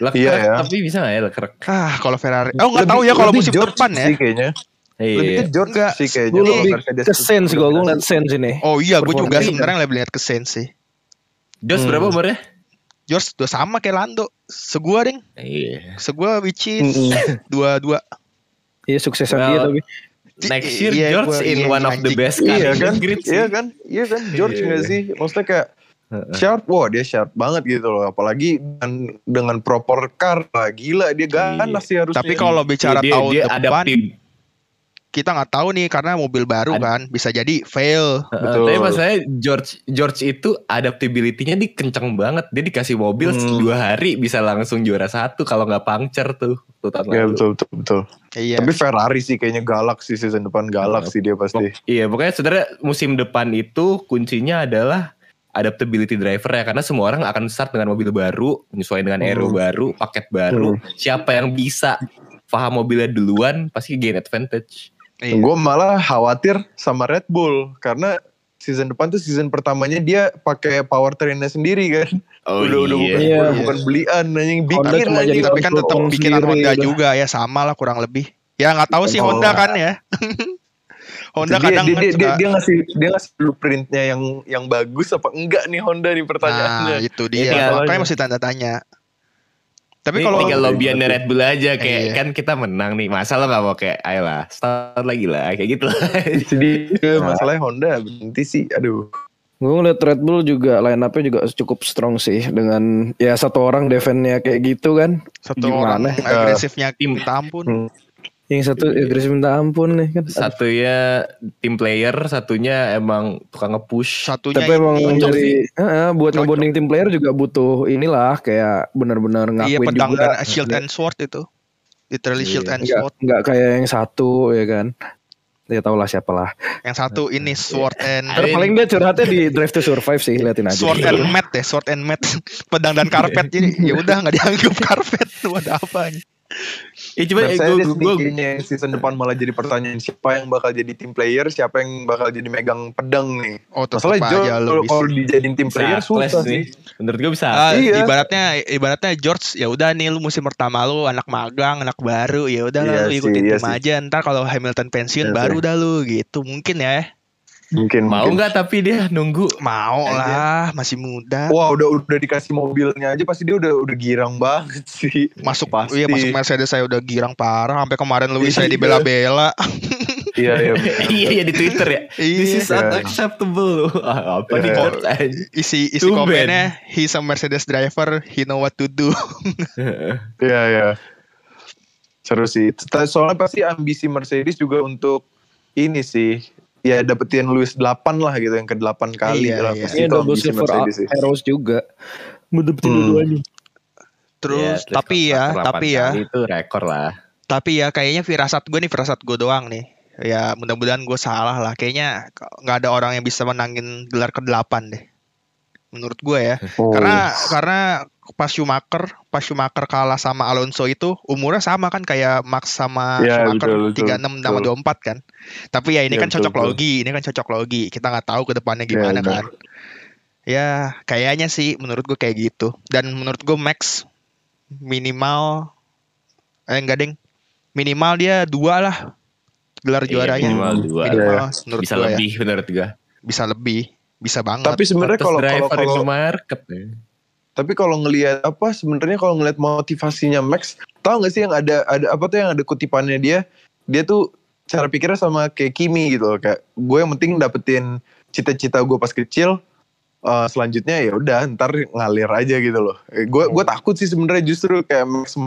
Leclerc Iya ya. tapi bisa nggak ya Leclerc? Ah, kalau Ferrari. Oh, nggak Lebih- tahu ya kalau lebih musim George depan ya. sih kayaknya. lebih Iya. ke George Enggak. sih kayaknya Gue lebih ke sense gue, gue ngeliat sense ini. Oh iya, gue juga sebenarnya lebih lihat ke Sainz sih. Jos Hmm. berapa umurnya? George udah sama kayak Lando. Segua ding, Iya. segua which is Mm-mm. dua dua. Iya suksesan Well, dia tapi. Next year Iya, George gua- in iya, one of the best Iya kan iya kan, iya kan, George Iya. nggak sih? Maksudnya kayak sharp, wah dia sharp banget gitu loh. Apalagi dengan, dengan proper car, gila dia ganas sih harusnya. Tapi kalau bicara dia, tahun dia depan, adaptif. Kita nggak tahu nih karena mobil baru Ad- kan, bisa jadi fail. Betul. Tapi masalahnya George George itu adaptability-nya di kenceng banget. Dia dikasih mobil Hmm. dua hari bisa langsung juara satu kalau nggak puncture tuh. tuh ya betul betul betul. Iya. Tapi Ferrari sih kayaknya galak sih season depan galak sih dia pasti. Iya pokoknya sebenarnya musim depan itu kuncinya adalah adaptability driver ya karena semua orang akan start dengan mobil baru, menyesuaikan dengan aero Hmm. baru, paket baru. Siapa yang bisa paham mobilnya duluan pasti gain advantage. Iya. Gue malah khawatir sama Red Bull karena season depan tuh season pertamanya dia pakai powertrainnya sendiri kan. Oh udah udah bukan, iya. udah bukan belian anjing bikin jadi tapi kan tetap bikinan sendiri Honda udah. juga ya sama lah kurang lebih. Ya nggak tahu sih Oh. Honda kan ya. Honda dia, kadang dia, kan dia, dia, suka- dia ngasih dia ngasih blueprintnya yang yang bagus apa enggak nih Honda nih pertanyaannya. Nah, itu dia. tinggal- Makanya masih tanda tanya. Tapi kalau tinggal lobbyannya Red Bull aja kayak Iya. kan kita menang nih. Masa lo gak mau kayak ayolah start lagi lah kayak gitu lah. Jadi masalahnya Honda berhenti sih. Aduh. Gue ngeliat Red Bull juga line up-nya juga cukup strong sih dengan ya satu orang defense-nya kayak gitu kan. satu Gimana? orang agresifnya Tim. minta ampun. Hmm. Yang satu agresif minta ampun nih kan. Satunya tim player, satunya emang tukang nge-push. Satunya Tapi emang dari Heeh, buat ngebonding tim player juga butuh inilah kayak benar-benar iya ngakuin pedang juga. dan shield and sword itu. Literally shield Iya. and sword. nggak kayak yang satu ya kan. Ya tau lah siapa lah. Yang satu ini sword and Ntar paling dia curhatnya di Drive to Survive sih liatin aja. sword and mat ya, sword and mat. Pedang dan karpet jadi ya udah nggak dianggap karpet tuh ada apa nih. Ya coba eh, gue nih kayaknya yang season depan malah jadi pertanyaan siapa yang bakal jadi tim player, siapa yang bakal jadi megang pedang nih. Oh Masalah aja George lu kalau kalau dijadiin tim player susah sih. Menurut gue bisa. Ah, Iya. ibaratnya ibaratnya George ya udah nih lu musim pertama lu anak magang anak baru ya udah Iya lu ikutin iya tim sih. aja ntar kalau Hamilton pensiun Iya baru sih. dah lu gitu mungkin ya Mungkin Mau nggak tapi dia nunggu. mau Aja. lah masih muda Wah udah udah dikasih mobilnya aja pasti dia udah udah girang banget sih. masuk Pasti. iya masuk Mercedes saya udah girang parah sampai kemarin Lewis saya Iya. dibela-bela Iya iya. iya iya di Twitter ya. This is Iya. unacceptable. Apa nih Iya. George aja. isi isi Tumben. komennya he's a Mercedes driver he know what to do Iya iya. Seru sih. Soalnya pasti ambisi Mercedes juga untuk ini sih. Ya dapetin Lewis 8 lah gitu yang ke 8 kali Iya, lah. iya. Pasti itu double silver arrows juga. Mendapetin Hmm. dua-duanya. terus Ya, tapi ya tapi ya Itu rekor lah. tapi ya kayaknya firasat gue nih firasat gue doang nih ya mudah-mudahan gue salah lah kayaknya nggak ada orang yang bisa menangin gelar ke-8 deh menurut gue ya Oh. karena karena pas Schumacher pas Schumacher kalah sama Alonso itu umurnya sama kan kayak Max sama Ya, Schumacher betul, 36 sama betul. 24 kan tapi ya ini Ya, kan cocok betul. logi ini kan cocok logi kita nggak tahu ke depannya Ya, gimana benar. kan ya kayaknya sih menurut gue kayak gitu dan menurut gue Max minimal eh enggak deng minimal dia dua lah gelar Iya, juaranya minimal dua. Minimal, menurut Bisa gue ya. lebih menurut gue. bisa lebih bisa banget Tapi sebenarnya kalau kalau kalau market. ya. Tapi kalau ngelihat apa sebenarnya kalau ngelihat motivasinya Max, tahu nggak sih yang ada ada apa tuh yang ada kutipannya dia? Dia tuh cara pikirnya sama kayak Kimi gitu loh kayak gue yang penting dapetin cita-cita gue pas kecil eh, selanjutnya ya udah ntar ngalir aja gitu loh. Eh, gue gue takut sih sebenarnya justru kayak Max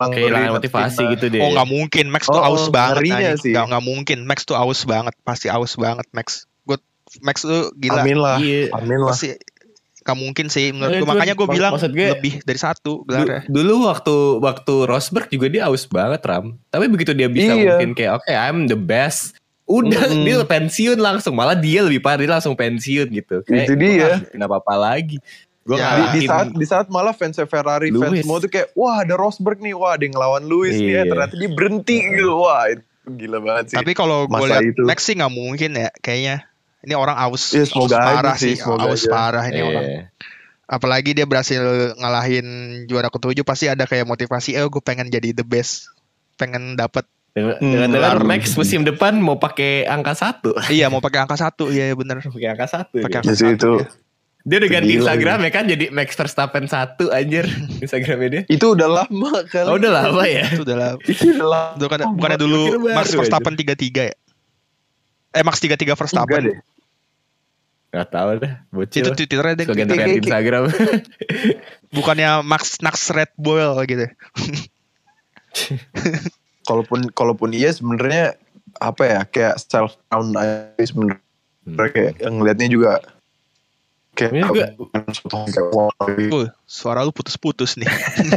Kehilangan motivasi gitu deh. Oh nggak mungkin Max tuh Oh, aus oh, banget sih. Nggak nggak mungkin Max tuh aus banget pasti aus banget Max. Gue Max tuh gila. Amin lah, Iya. amin lah. Pasti nggak mungkin sih menurut Eh, gue. Makanya gue bilang maksud gue- lebih dari satu Du- gelarnya. dulu waktu waktu Rosberg juga dia aus banget Ram. Tapi begitu dia bisa Iya. mungkin kayak oke I'm the best. Udah Mm-mm. dia pensiun langsung malah dia lebih parah dia langsung pensiun gitu. Itu gua dia. nggak bikin apa-apa lagi. Gue Ya, di, di saat di saat malah fans Ferrari fans Lewis. semua tuh kayak wah ada Rosberg nih wah ada yang ngelawan Lewis nih ya Iya. ternyata dia berhenti gitu wah itu gila banget sih. Tapi kalau gue lihat itu. Max sih nggak mungkin ya kayaknya. Ini orang aus, Ya, aus semoga aja parah sih, sih, semoga aus aja. parah ini orang. Iya. Apalagi dia berhasil ngalahin juara ketujuh pasti ada kayak motivasi, eh gue pengen jadi the best, pengen dapat. Dengan Hmm. Max musim depan mau pakai angka satu. iya mau pakai angka satu, iya iya bener. pakai angka satu. Pakai dia. angka sih, satu. itu. ya. Dia udah ganti Instagram ya kan jadi Max Verstappen satu anjir Instagramnya dia. Itu udah lama kali. Oh udah lama ya. Itu udah lah. Itu udah lama. Bukan, Oh, bukannya gua dulu Max. Verstappen 33 ya? Eh Max 33 Enggak Verstappen. Deh. Gak tau dah bocil. Itu Twitternya deh. Kayak- kayak- Instagram. Bukannya Max Nax Red Bull gitu. Kalaupun kalaupun iya sebenarnya apa ya kayak self crown aja sebenarnya Hmm. kayak yang ngeliatnya juga kayak juga-. Uh, suara lu putus-putus nih.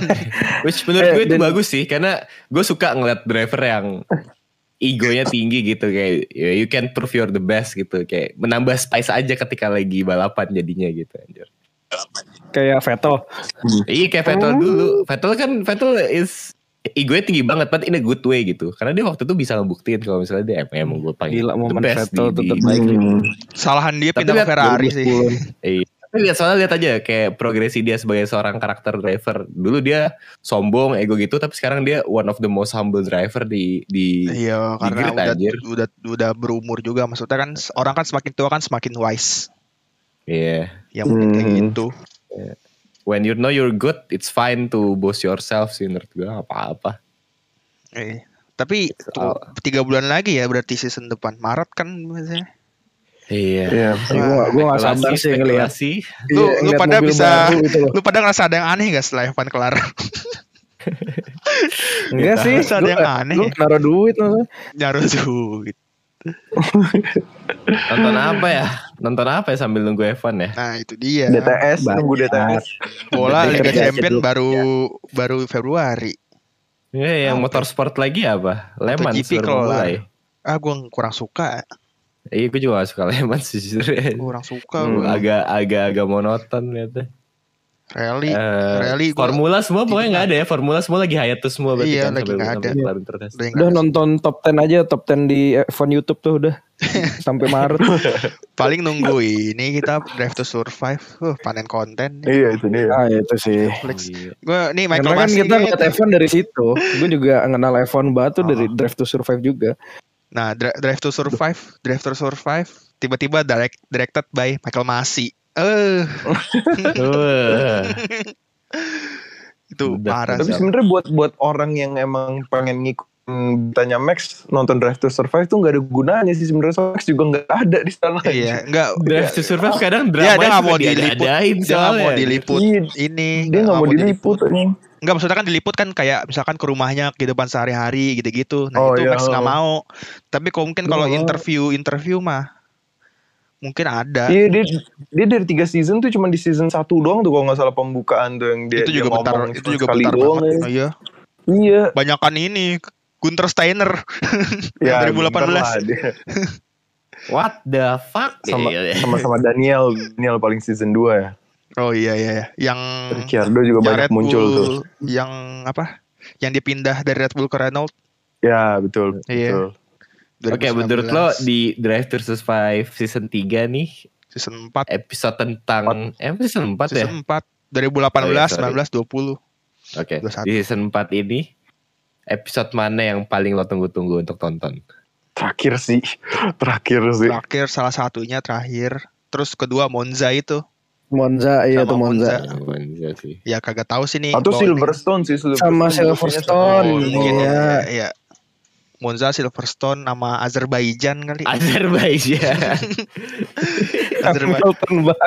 Which menurut Eh, gue itu dan- bagus sih karena gue suka ngeliat driver yang egonya tinggi gitu kayak ya, you can prove you're the best gitu kayak menambah spice aja ketika lagi balapan jadinya gitu anjir. Kayak Vettel. Iya kayak Vettel dulu. Vettel kan Vettel is egonya tinggi banget but in a good way gitu. Karena dia waktu itu bisa ngebuktiin kalau misalnya dia emang, emang gue paling Gila the momen best Vettel di- tetap di- baik. Hmm. Kesalahan dia Tapi pindah ke Ferrari sih. 2010. Iya. Tapi lihat soalnya lihat aja kayak progresi dia sebagai seorang karakter driver. Dulu dia sombong, ego gitu, tapi sekarang dia one of the most humble driver di di Iya, karena grid, udah, anjir. udah udah berumur juga. Maksudnya kan orang kan semakin tua kan semakin wise. Iya. Ya mungkin kayak Hmm. gitu. When you know you're good, it's fine to boast yourself sih menurut gue apa-apa. Eh, tapi tuh, tiga bulan lagi ya berarti season depan Maret kan biasanya. Iya. Iya. Ya, gua gua gak sabar sih ngeliat. spekulasi. Lu- Iya, lu pada bisa- gitu. Lu pada ngerasa ada yang aneh gak setelah Evan kelar? Enggak sih, ada gua- yang aneh Lu ya? naruh duit maksudnya. Nyaruh duit. Nonton apa ya? Nonton apa ya sambil nunggu Evan ya? Nah itu dia. DTS Banyak. nunggu DTS. Bola Liga Champion baru baru Februari. Iya, yang motorsport lagi apa? Baru kelar. mulai. Ah gue kurang suka. Iya, gue juga gak suka lemon sih jujur. Kurang suka. Hmm, gua. agak agak agak monoton lihatnya. Rally. Eh, Rally gua- formula semua pokoknya nggak ada ya. Formula semua lagi hiatus semua berarti Iya, kan lagi nggak ada. udah Udah nonton top 10 aja, top 10 di F1 YouTube tuh udah. Sampai Maret. paling nunggu ini kita Drive to Survive. Uh, panen konten. Iya itu dia. Ah itu sih. Netflix. Iya. Gue nih Michael Karena kan kita nih. ngeliat F1 dari situ. Gue juga kenal F1 batu dari Oh. Drive to Survive juga. Nah, Dri- Drive to Survive, Drive to Survive, tiba-tiba direct, directed by Michael Masi. Eh, itu Udah, parah Tapi sebenarnya buat buat orang yang emang pengen ngikutin tanya Max nonton Drive to Survive tuh nggak ada gunanya sih sebenarnya Max juga nggak ada di sana. Iya, enggak Drive to Survive kadang drama Dia dia nggak mau diliput, dia nggak mau diliput Iya, ini, Dia nggak mau diliput. anjing. Enggak maksudnya kan diliput kan kayak misalkan ke rumahnya kehidupan sehari-hari gitu-gitu. Nah, Oh, itu iya. Max nggak mau. Tapi kalau mungkin kalau interview interview mah mungkin ada. Iya dia dia dari tiga season tuh cuma di season satu doang tuh kalau nggak salah pembukaan tuh yang dia itu dia juga bentar, itu juga bentar doang banget. ya. Oh, iya. Iya. Banyakan ini Gunter Steiner Ya, 2018. bentar lah dia. What the fuck? Sama Iya, iya. sama sama Daniel Daniel paling season 2 ya. Oh iya iya iya. Yang Ricciardo juga yang banyak Red muncul Bull, tuh. Yang apa? Yang dipindah dari Red Bull ke Renault Ya betul. Iya. betul. Oke, 2019. menurut lo di Drive to Survive season 3 nih season 4 episode tentang eh season 4 ya? season 4 2018 Oh, iya, sorry. 19 20. Oke. 21. Di season 4 ini episode mana yang paling lo tunggu-tunggu untuk tonton? Terakhir sih. Terakhir sih. Terakhir salah satunya terakhir. Terus kedua Monza itu. Monza, iya Sama tuh Monza. Monza. Yang Monza sih. Ya kagak tahu sih nih. Atau Silverstone sih Silverstone. Sama Biasanya Silverstone. Oh, mungkin ya. Iya. Iya. Monza, Silverstone sama Azerbaijan kali. Azerbaijan. Azerbaijan.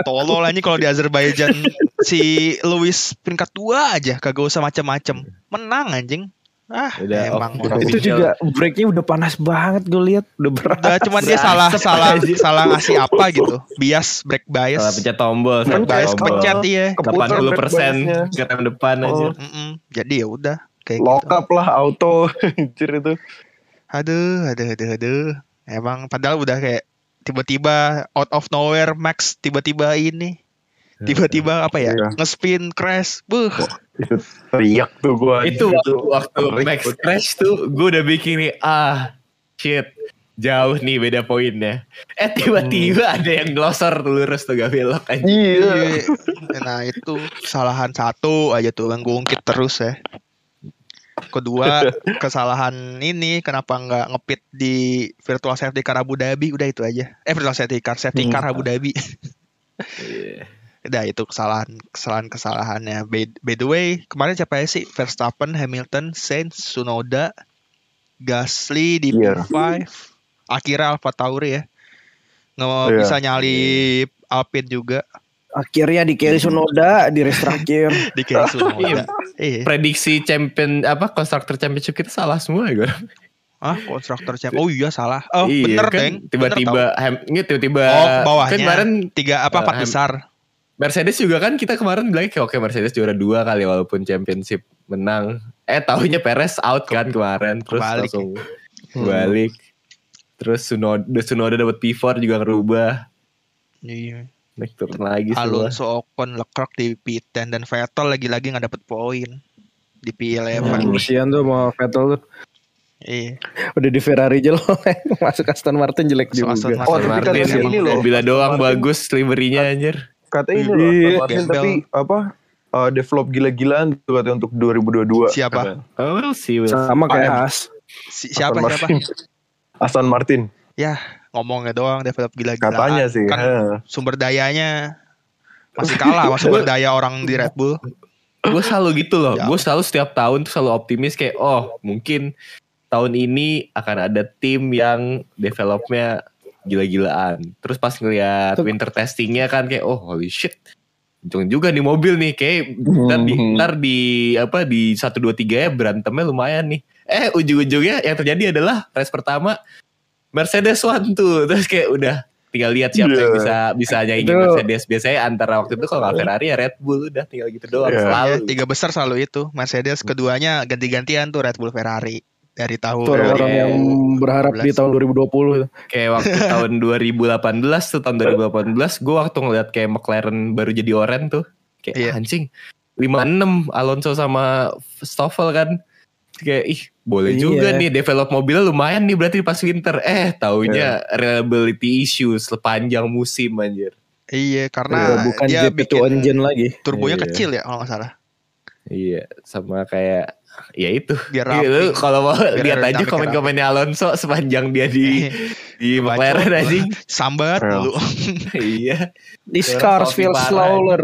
Tolol aja kalau di Azerbaijan si Lewis peringkat dua aja kagak usah macem-macem. Menang anjing. Ah, Udah emang off- Itu juga breaknya udah panas banget gue lihat udah berat. udah cuman dia salah salah salah ngasih apa gitu. Bias break bias. Salah pencet tombol, break bias tombol. kepencet iya. Keputar 80 back persen ke rem depan aja. Oh. Mm-mm. Jadi ya udah kayak Lock gitu. up lah auto anjir itu. Aduh, aduh, aduh, aduh. Emang padahal udah kayak tiba-tiba out of nowhere Max tiba-tiba ini tiba-tiba apa ya Iya. ngespin crash buh Itu teriak tuh gua. Itu waktu, waktu. Max Crash tuh gue udah bikin nih ah shit jauh nih beda poinnya. Eh tiba-tiba ada yang glosor lurus tuh gak belok aja. Iya. Iya. Nah itu kesalahan satu aja tuh yang ngungkit terus ya. Kedua kesalahan ini kenapa nggak ngepit di virtual safety car Abu Dhabi udah itu aja. Eh virtual safety car safety car Abu Dhabi. Iya. Udah itu kesalahan kesalahan kesalahannya. By, by the way kemarin siapa ya sih Verstappen, Hamilton, Sainz, Sunoda, Gasly di Iya. P5, akhirnya Alfa Tauri ya. Nggak Iya. bisa nyalip Alpine juga Akhirnya di Kelly Sunoda di race terakhir. di kayak Sunoda. Iya. Prediksi champion apa constructor championship kita salah semua ya gue. Ah, konstruktor champ. Oh iya salah. Oh, Iya, bener, kan? Deng. Tiba-tiba ini tiba-tiba Oh, bawahnya. kan kemarin tiga apa empat Eh, besar. Mercedes juga kan kita kemarin bilang kayak oke Mercedes juara dua kali walaupun championship menang. Eh tahunya Perez out kan kemarin terus Kebalik. langsung balik. Terus Sunoda Sunoda dapat P4 juga ngerubah. Iya. Naik turun lagi semua. Alonso Ocon Leclerc di P10 dan Vettel lagi-lagi nggak dapet poin di P11. Hmm, Kasihan tuh sama Vettel tuh. Iya. Udah di Ferrari jelek masuk Aston Martin jelek Masuk juga. Aston Martin. Oh, tapi Martin katanya ini loh. Mobilnya doang Martin- bagus liverynya anjir. Katanya ini loh, Iya. Martin Gembel. tapi apa? uh, develop gila-gilaan tuh katanya untuk 2022. Siapa? Oh, we'll see. We'll see. Sama kayak. As. Si- siapa Aston siapa? Martin. Aston Martin. Ngomongnya doang develop gila-gilaan. Katanya sih. Kan Heeh. sumber dayanya masih kalah sama sumber daya orang di Red Bull. gue selalu gitu loh. Ya. Gue selalu setiap tahun tuh selalu optimis kayak oh mungkin tahun ini akan ada tim yang developnya gila-gilaan. Terus pas ngeliat Tuh. winter testingnya kan kayak oh holy shit. Untung juga nih mobil nih kayak ntar di, Hmm. ntar di apa di satu dua tiga ya berantemnya lumayan nih. Eh ujung-ujungnya yang terjadi adalah race pertama Mercedes one tuh terus kayak udah tinggal lihat siapa yang Iya. bisa bisa nyaingin Itu- Mercedes biasanya antara waktu itu kalau nggak Ferrari ya Red Bull udah tinggal gitu doang Iya. selalu Ya, tiga besar selalu itu. Mercedes keduanya ganti-gantian tuh Red Bull Ferrari dari tahun Tuh orang-orang yang berharap di tahun 2020 itu. kayak waktu tahun 2018 tuh tahun 2018 gue waktu ngeliat kayak McLaren baru jadi oren tuh kayak Iya. "Ah, anjing 56 Alonso sama Stoffel kan kayak ih boleh Iya. juga nih develop mobilnya lumayan nih berarti pas winter eh taunya reliability issues sepanjang musim anjir Iya, karena bukan dia GP2 bikin engine lagi. turbonya Iya. kecil ya kalau nggak salah. iya sama kayak ya itu Biar rapi. kalau mau Biar lihat aja komen-komennya Alonso sepanjang dia di di Bacot. McLaren anjing Sambat Iya. dulu. iya This Orang cars kopi feel parah. slower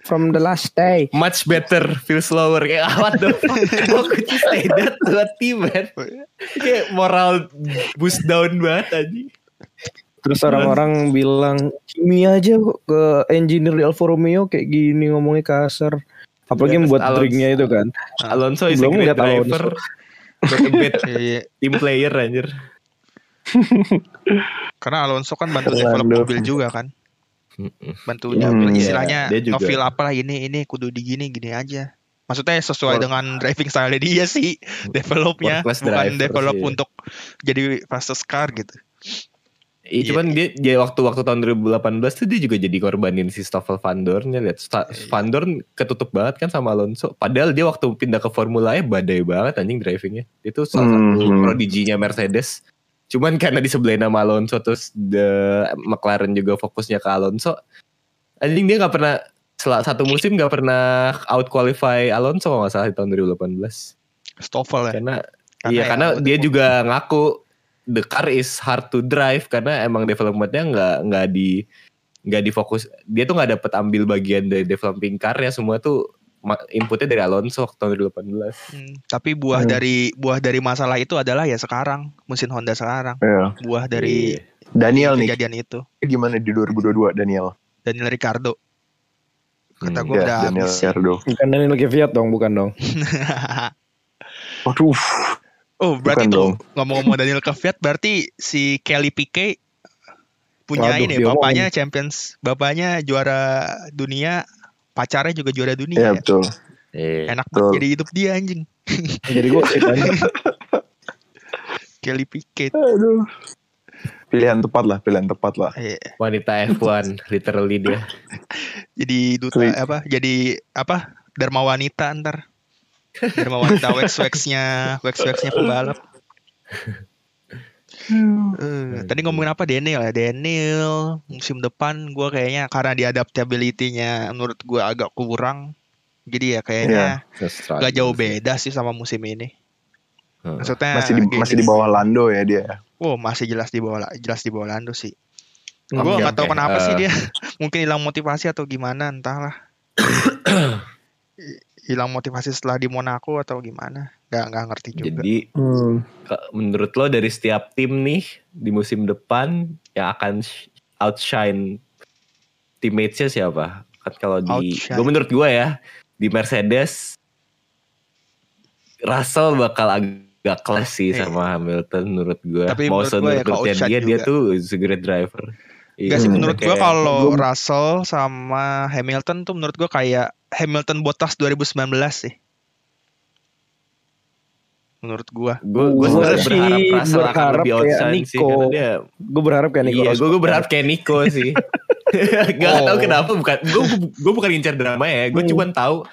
from the last day. much better, feel slower. Kayak ah, what the fuck? How could you say that to a? Kayak moral boost down banget anjing. Terus orang-orang bilang Kimi aja ke engineer di Alfa Romeo kayak gini ngomongnya kasar. Apalagi membuat Alonso- drinknya itu kan. Alonso is a Belum great lihat Alonso. driver. But a bad team player anjir. karena Alonso kan bantu develop mobil juga kan. Bantu Hmm, develop, iya, istilahnya ngefeel apa lah ini ini kudu digini gini aja. Maksudnya sesuai Or- dengan driving style dia sih developnya bukan develop sih. untuk jadi fastest car gitu. Iya, Iya. cuman dia, dia waktu-waktu tahun 2018 tuh dia juga jadi korbanin si Stoffel Van Dorn-nya lihat Sta- Iya. Van Dorn ketutup banget kan sama Alonso. Padahal dia waktu pindah ke Formula E badai banget anjing drivingnya. Itu salah satu Hmm. prodiginya Mercedes. Cuman karena disebelahin sama Alonso terus the McLaren juga fokusnya ke Alonso. Anjing dia nggak pernah satu musim nggak pernah out qualify Alonso kalau nggak salah di tahun 2018. Stoffel ya. Karena, Karena iya ya, karena dia juga ngaku the car is hard to drive karena emang developmentnya nggak nggak di nggak difokus dia tuh nggak dapet ambil bagian dari developing car ya semua tuh inputnya dari Alonso waktu tahun 2018 Hmm, tapi buah Hmm. dari buah dari masalah itu adalah ya sekarang mesin Honda sekarang. Iya. Buah dari Daniel nih kejadian itu. gimana di 2022 Daniel? Daniel Ricardo. Kata Hmm, gue Ya, udah Daniel habis. Ricciardo. Bukan Daniel Kvyat dong, bukan dong. Waduh. Oh berarti Bukan tuh ngomong-ngomong Daniel Kvyat berarti si Kelly Piquet punya Waduh, ini bapaknya champions bapaknya juara dunia pacarnya juga juara Iya dunia betul. Iya. enak Betul. banget jadi hidup dia anjing Jadi gue aja. Kelly Piquet Aduh. Pilihan tepat lah, pilihan tepat lah. Eh, wanita F1 literally dia jadi duta Sweet. apa jadi apa Dharma wanita ntar Dharma wanita wax waxnya wax waxnya pembalap Eh, tadi ngomongin apa? Daniel ya? Daniel musim depan gue kayaknya karena di adaptability-nya menurut gue agak kurang jadi ya kayaknya gak jauh beda sih sama musim ini. Hmm. maksudnya Masih di, masih di bawah Lando ya dia. oh masih jelas di bawah jelas di bawah Lando sih. Gue nggak tahu oke. kenapa sih Eh. dia mungkin hilang motivasi atau gimana entahlah hilang motivasi setelah di Monaco atau gimana nggak nggak ngerti juga Jadi Hmm. menurut lo dari setiap tim nih di musim depan yang akan sh- outshine teammates-nya siapa? Kan kalau di gue menurut gue ya di Mercedes Russell bakal agak kelas sih Iya. sama Hamilton menurut gue. Tapi Mau menurut gua ya dia dia juga. tuh is a great driver. Iya, Gak sih Hmm, menurut gua kayak- kalau Russell sama Hamilton tuh menurut gua kayak Hamilton Bottas 2019 sih. Menurut gua. gue gue Gua sebenarnya berharap Russell akan berharap lebih kayak outshine sih karena dia Gue berharap kayak Nico iya, gue gue berharap kayak Nico sih. gak Oh. tahu kenapa bukan gue gue bukan incar drama ya. Gue Hmm. cuma tahu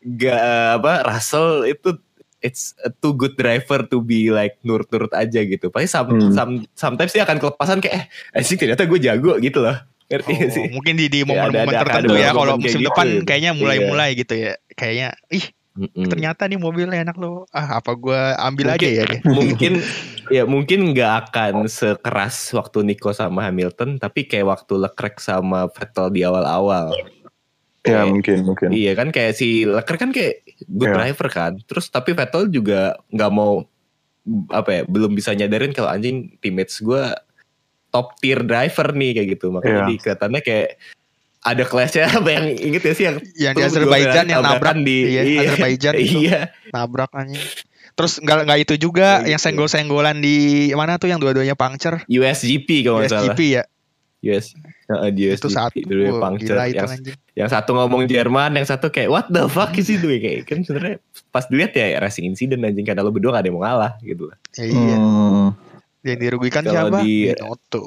gak apa Russell itu it's a too good driver to be like nurut-nurut aja gitu. Pasti some, Hmm. some- sometimes dia akan kelepasan kayak eh anjing ternyata gue jago gitu loh. Ngerti gak sih? Oh, mungkin di di Ya, ada- momen-momen ada- tertentu ya kalau musim gitu depan gitu. kayaknya Iya. mulai-mulai gitu ya. Kayaknya ih Mm-mm. ternyata nih mobilnya enak loh. Ah apa gua ambil Mungkin- aja ya deh. mungkin ya mungkin nggak akan sekeras waktu Nico sama Hamilton tapi kayak waktu Leclerc sama Vettel di awal-awal Ya Kayak- mungkin mungkin. Iya kan kayak si Leclerc kan kayak good Iya. driver kan. Terus tapi Vettel juga nggak mau apa ya belum bisa nyadarin kalau anjing teammates gue top tier driver nih kayak gitu. Makanya Iya. di kelihatannya kayak ada clashnya apa yang inget ya sih yang Yang di Azerbaijan yang nabrak di iya, iya, Azerbaijan itu. iya nabrak anjing. Terus nggak nggak itu juga yang gitu. senggol-senggolan di mana tuh yang dua-duanya puncture USGP kalau nggak salah USGP ya. US Heeh, di itu USGP satu dulu yang Wah, puncture. gila itu yang, anjing. yang satu ngomong Jerman yang satu kayak what the fuck is doing kayak kan sebenarnya pas dilihat ya racing incident anjing karena lo berdua gak ada yang mau ngalah gitu lah Ya, iya. Hmm. Yang dirugikan Kalau siapa? di- Binotto.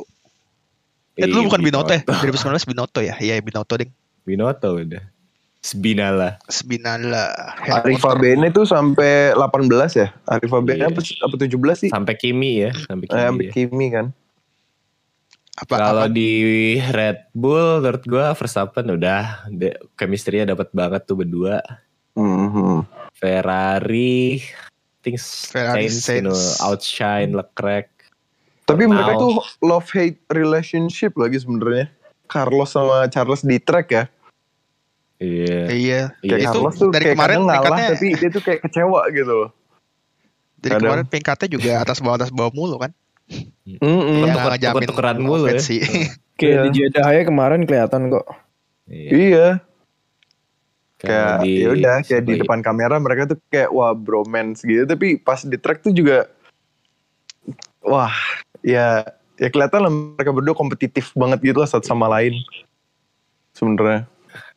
Eh Iya, dulu bukan Binotto ya? Binotto. 2019 Binotto ya? Iya Binotto ding. Binotto udah Spinala Sebinala. Arif Abene tuh sampai 18 ya? Arif Abene Iya. apa, apa 17 sih? sampai Kimi ya sampai Kimi, Eh, sampai ya. Kimi kan. Apa, kalau apa? di Red Bull menurut gua Verstappen udah de- chemistry-nya dapat banget tuh berdua Mhm. Ferrari things Ferrari Sainz, you know, outshine Leclerc Tapi mereka Now. tuh love hate relationship lagi sebenarnya. Carlos sama Charles di track ya. iya Iya. Iya, Kayak itu Carlos tuh dari kayak kemarin ngalah peringkatnya- tapi dia tuh kayak kecewa gitu loh. Jadi kadang. kemarin peringkatnya juga atas bawah atas bawah mulu kan? Mm-mm. Tuker- Yang tuker- ngejamin tuker-tukeran mulu ya. sih. Kayak Iya. di Jeddah aja kemarin kelihatan kok. iya. Iya, kayak di- ya udah kayak di ya? depan kamera mereka tuh kayak wah bromance gitu tapi pas di track tuh juga wah ya ya kelihatan lah mereka berdua kompetitif banget gitu lah satu sama lain sebenarnya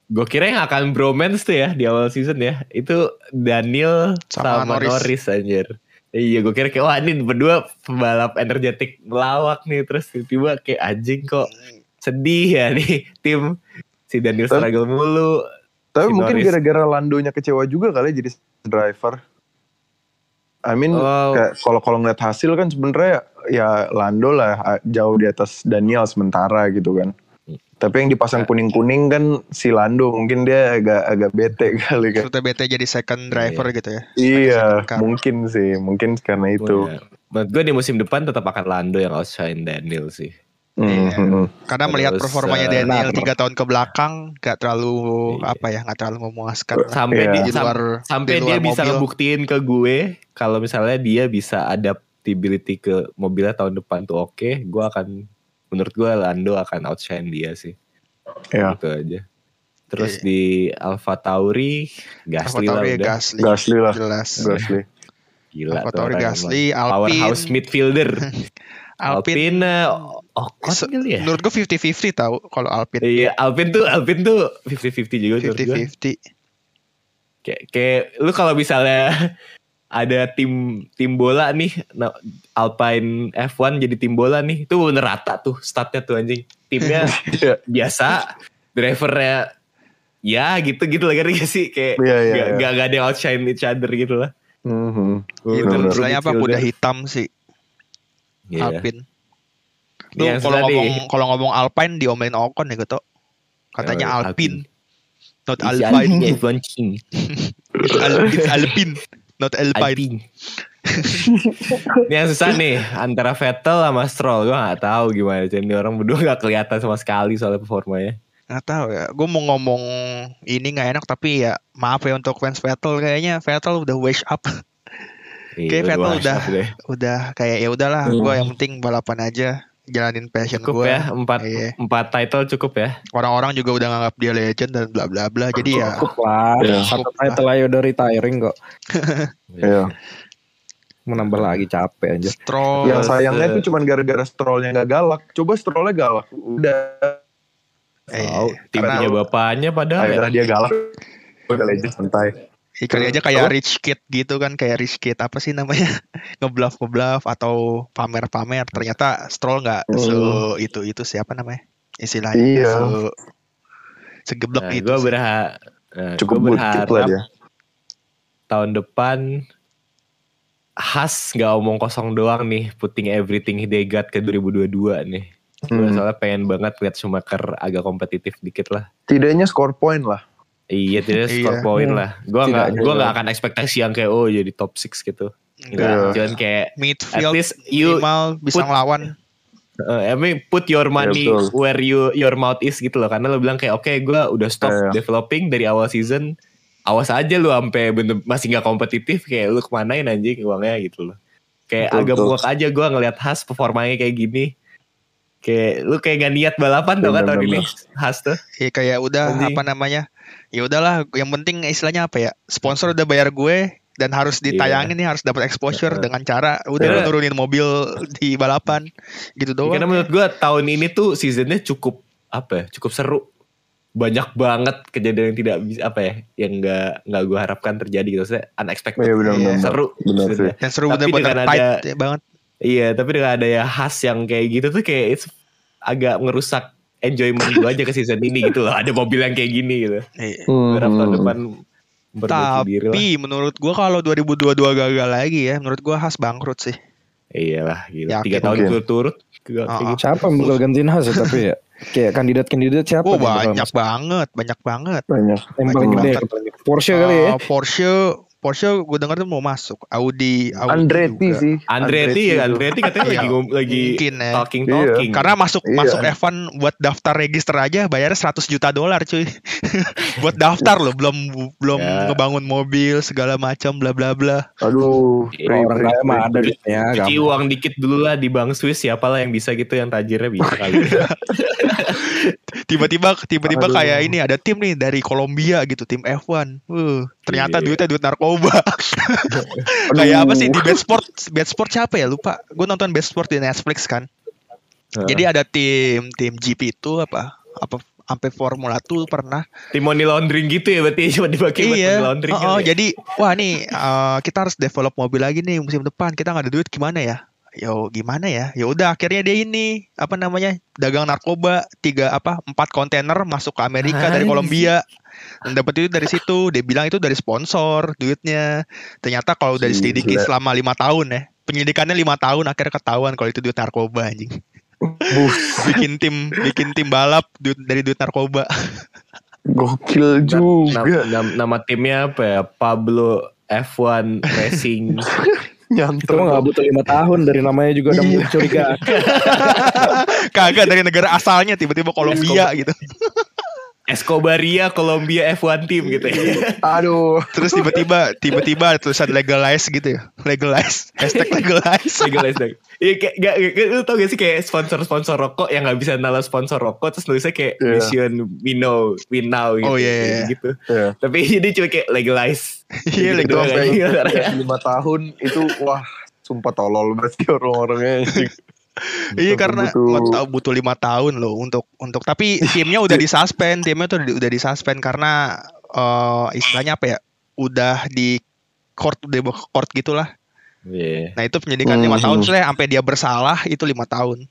Gue kira yang akan bromance tuh ya di awal season ya. Itu Daniel Sama sama, Norris. Norris. anjir. Iya gue kira kayak wah ini berdua pembalap energetik melawak nih. Terus tiba-tiba kayak anjing kok sedih ya nih tim. Si Daniel struggle mulu. tapi Si mungkin gara-gara Landonya kecewa juga kali jadi driver I mean Oh. kayak kalau kalau ngeliat hasil kan sebenarnya ya Lando lah ah, jauh di atas Daniel sementara gitu kan. Tapi yang dipasang kuning-kuning kan si Lando mungkin dia agak agak bete kali kan Maksudnya BT jadi second driver gitu ya. Iya, mungkin sih, mungkin karena itu. Wah, Menurut gue di musim depan tetap akan Lando yang outshine Daniel sih. Iya. Mhm. Karena melihat Terus, performanya eh, Daniel nah, tiga tahun ke belakang gak terlalu Iya. apa ya nggak terlalu memuaskan. Sampai Iya. dia di luar sampai di dia luar bisa mobil. ngebuktiin ke gue kalau misalnya dia bisa adaptability ke mobilnya tahun depan tuh oke, gue akan menurut gue Lando akan outshine dia sih. Ya, Gitu aja. Terus Iya. di Alpha Tauri Gasly lah AlphaTauri udah Gasly. Gasly lah, Jelas. Gasly. gila tuh AlphaTauri orang Gasly. Alpine. powerhouse midfielder. Alpine. Alpine eh, oh Se- kali ya. Menurut gue 50-50 tahu kalau Alpine. Iya, Alpine tuh Alpine tuh 50-50 juga tuh. menurut gua. 50-50. kayak kayak lu kalau misalnya ada tim tim bola nih nah, Alpine F1 jadi tim bola nih itu bener rata tuh statnya tuh anjing timnya Iya, biasa drivernya ya gitu gitu lah kan sih kayak Iya, iya, gak, iya. gak, gak ada yang outshine each other gitu lah Mhm. Itu Bener. istilahnya apa? Kuda hitam sih. Iya. Alpine. Lu yang kalau ngomong kalau ngomong Alpine diomelin Ocon ya gitu. Katanya Oh, Alpine, not Alpine. Alpine F1 King. It's, Al- it's Alpine, not Alpine. Alpine. Ini yang susah nih antara Vettel sama Stroll. Gue gak tahu gimana. Jadi orang berdua gak kelihatan sama sekali soal performanya. Nggak tahu ya. Gue mau ngomong ini nggak enak tapi ya maaf ya untuk fans Vettel kayaknya Vettel udah wake up. Iya, Kayak Vettel udah udah kayak ya udahlah Hmm. gue yang penting balapan aja jalanin passion Cukup gue. ya empat Iya. empat title cukup ya. Orang-orang juga udah nganggap dia legend dan bla bla bla. Jadi ya Cukup lah. Iya. Satu title aja udah retiring kok. Iya. Menambah lagi capek aja. Stroll Yang sayangnya tuh cuman gara-gara strollnya gak galak. Coba strollnya galak. Udah. eh, Tahu tim karena- punya bapaknya padahal ya. Akhirnya dia galak. Udah legend santai. Ya, kali aja kayak rich kid gitu kan kayak rich kid apa sih namanya ngebluff ngebluff atau pamer pamer ternyata Stroll nggak Hmm. se itu itu siapa namanya istilahnya Iya. se segeblek Nah, itu gue sih. berharap Cukup gue bullshit lah berharap dia. tahun depan Has nggak omong kosong doang nih putting everything they got ke 2022 nih. Gue Hmm. soalnya pengen banget lihat Schumacher agak kompetitif dikit lah. Tidaknya score point lah. Iya tidak Iya. score point Hmm. lah. Gue nggak gue nggak akan ekspektasi yang kayak oh jadi top 6 gitu. Enggak, Iya. cuman kayak at midfield least you minimal bisa put- ngelawan uh, I mean put your money Iya, betul. where you your mouth is gitu loh. Karena lo bilang kayak oke gue udah stop Iya. developing dari awal season. Awas aja lu sampai bener masih nggak kompetitif kayak lu kemanain anjing uangnya gitu loh. Kayak Betul, agak muak aja gue ngelihat Has performanya kayak gini. Kayak lu kayak gak niat balapan tau kan tahun ini. Has tuh. ya kayak udah Anjing. apa namanya ya udahlah yang penting istilahnya apa ya sponsor udah bayar gue dan harus ditayangin nih harus dapat exposure Iya. dengan cara udah lu nurunin mobil di balapan gitu doang Karena menurut gue tahun ini tuh seasonnya cukup apa ya? Cukup seru. Banyak banget kejadian yang tidak bisa apa ya? Yang nggak nggak gue harapkan terjadi gitu. Saya unexpected. Iya, benar, benar. Seru. Seasonnya. dan seru Tapi bener-bener dengan tight ada- ya banget Iya, tapi dengan ada ya khas yang kayak gitu tuh kayak it's agak ngerusak enjoyment gue aja ke season ini gitu loh. Ada mobil yang kayak gini gitu. Iya. Berapa tahun Hmm. depan memperbaiki diri lah. Tapi menurut gua kalau 2022 gagal lagi ya, menurut gua khas bangkrut sih. Iyalah, gila. Yakin. Tiga tahun berturut-turut. kayak Ah, gitu. Siapa yang bakal gantiin Has ya tapi ya? Kayak kandidat-kandidat siapa? Oh banyak banget, banyak banget. Banyak. Yang paling banyak gede. Porsche kali ya? Uh, Porsche, Porsche gue denger tuh mau masuk. Audi, Audi Andretti juga. sih. Andretti ya, itu. Andretti katanya Iya, lagi ngom- lagi mungkin ya. talking Iya. talking. Karena masuk Iya. masuk F1 buat daftar register aja bayarnya 100 juta dolar cuy. buat daftar loh, belum belum Ya. ngebangun mobil segala macam bla bla bla. Aduh. Iya, Orang kaya mah ada duitnya. Cuci uang dikit dulu lah di bank Swiss siapalah yang bisa gitu yang tajirnya bisa kali. Tiba-tiba tiba-tiba kayak ini ada tim nih dari Kolombia gitu, tim F1. Uh, ternyata Iya. duitnya duit narkoba. kayak apa sih di Bad Sport? Bad Sport siapa ya? Lupa. Gue nonton Bad Sport di Netflix kan. Jadi ada tim tim GP itu apa? Apa sampai Formula 2 pernah. Tim money laundering gitu ya berarti cuma dipakai buat money iya. laundering. Oh, oh, ya? jadi wah nih eh, kita harus develop mobil lagi nih musim depan. Kita nggak ada duit gimana ya? Yo gimana ya? Ya udah akhirnya dia ini apa namanya dagang narkoba tiga apa empat kontainer masuk ke Amerika dari Anjing. Kolombia dan dapat itu dari situ. Dia bilang itu dari sponsor duitnya. Ternyata kalau udah Gila. diselidiki selama lima tahun ya penyelidikannya lima tahun akhirnya ketahuan kalau itu duit narkoba anjing. bikin tim bikin tim balap duit dari duit narkoba. Gokil juga. nam- nama timnya apa ya? Pablo F1 Racing. Itu mah gak butuh lima tahun dari namanya juga udah Iya. mencurigakan. Kagak dari negara asalnya tiba-tiba Kolombia gitu. Escobaria Colombia F1 team gitu ya. Aduh. Terus tiba-tiba tiba-tiba ada tulisan legalize gitu ya. Legalize. Hashtag legalize. Legalize dong. Iya kayak gak, gak- lu tau gak sih kayak sponsor-sponsor rokok yang gak bisa nalar sponsor rokok terus nulisnya kayak Iya. mission we know, we now gitu. Oh, iya, iya. Kayak gitu. Ya. Tapi ini cuma kayak legalize. Iya, Gitu legalize. kan. Kayak lima tahun itu wah sumpah tolol banget sih orang-orangnya. Iya karena Butuh- nggak tahu butuh lima tahun loh untuk untuk tapi timnya udah disuspend timnya tuh udah, udah disuspend karena eh istilahnya apa ya udah di court udah di court gitulah Iya. nah itu penyidikan lima Hmm. tahun soalnya sampai dia bersalah itu lima tahun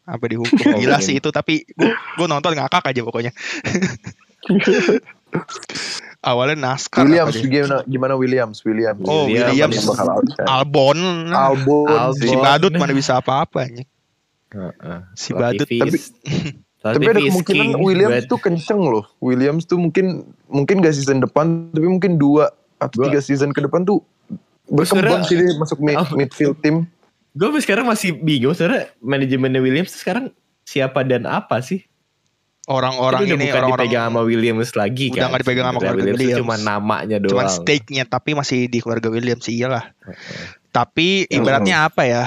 sampai dihukum Oh, gila mungkin. sih itu tapi gue nonton ngakak aja pokoknya Awalnya NASCAR Williams gimana gimana Williams Williams Oh, Williams. Williams. Outshine. Albon. Albon, Albon. Si Badut mana bisa apa-apa anjing. Heeh. Si Badut. Tapi- Tapi ada kemungkinan Williams tuh kenceng loh. Williams tuh mungkin mungkin gak season depan, tapi mungkin dua atau tiga season ke depan tuh berkembang sih dia masuk mid- Oh. midfield tim. Gue sekarang masih bingung sebenarnya manajemennya Williams sekarang siapa dan apa sih? Orang-orang udah ini bukan orang-orang dipegang sama Williams lagi Udah kan. nggak dipegang sama keluarga Williams. Williams. Cuma namanya doang. cuman stake-nya tapi masih di keluarga Williams iyalah. Tapi ibaratnya apa ya?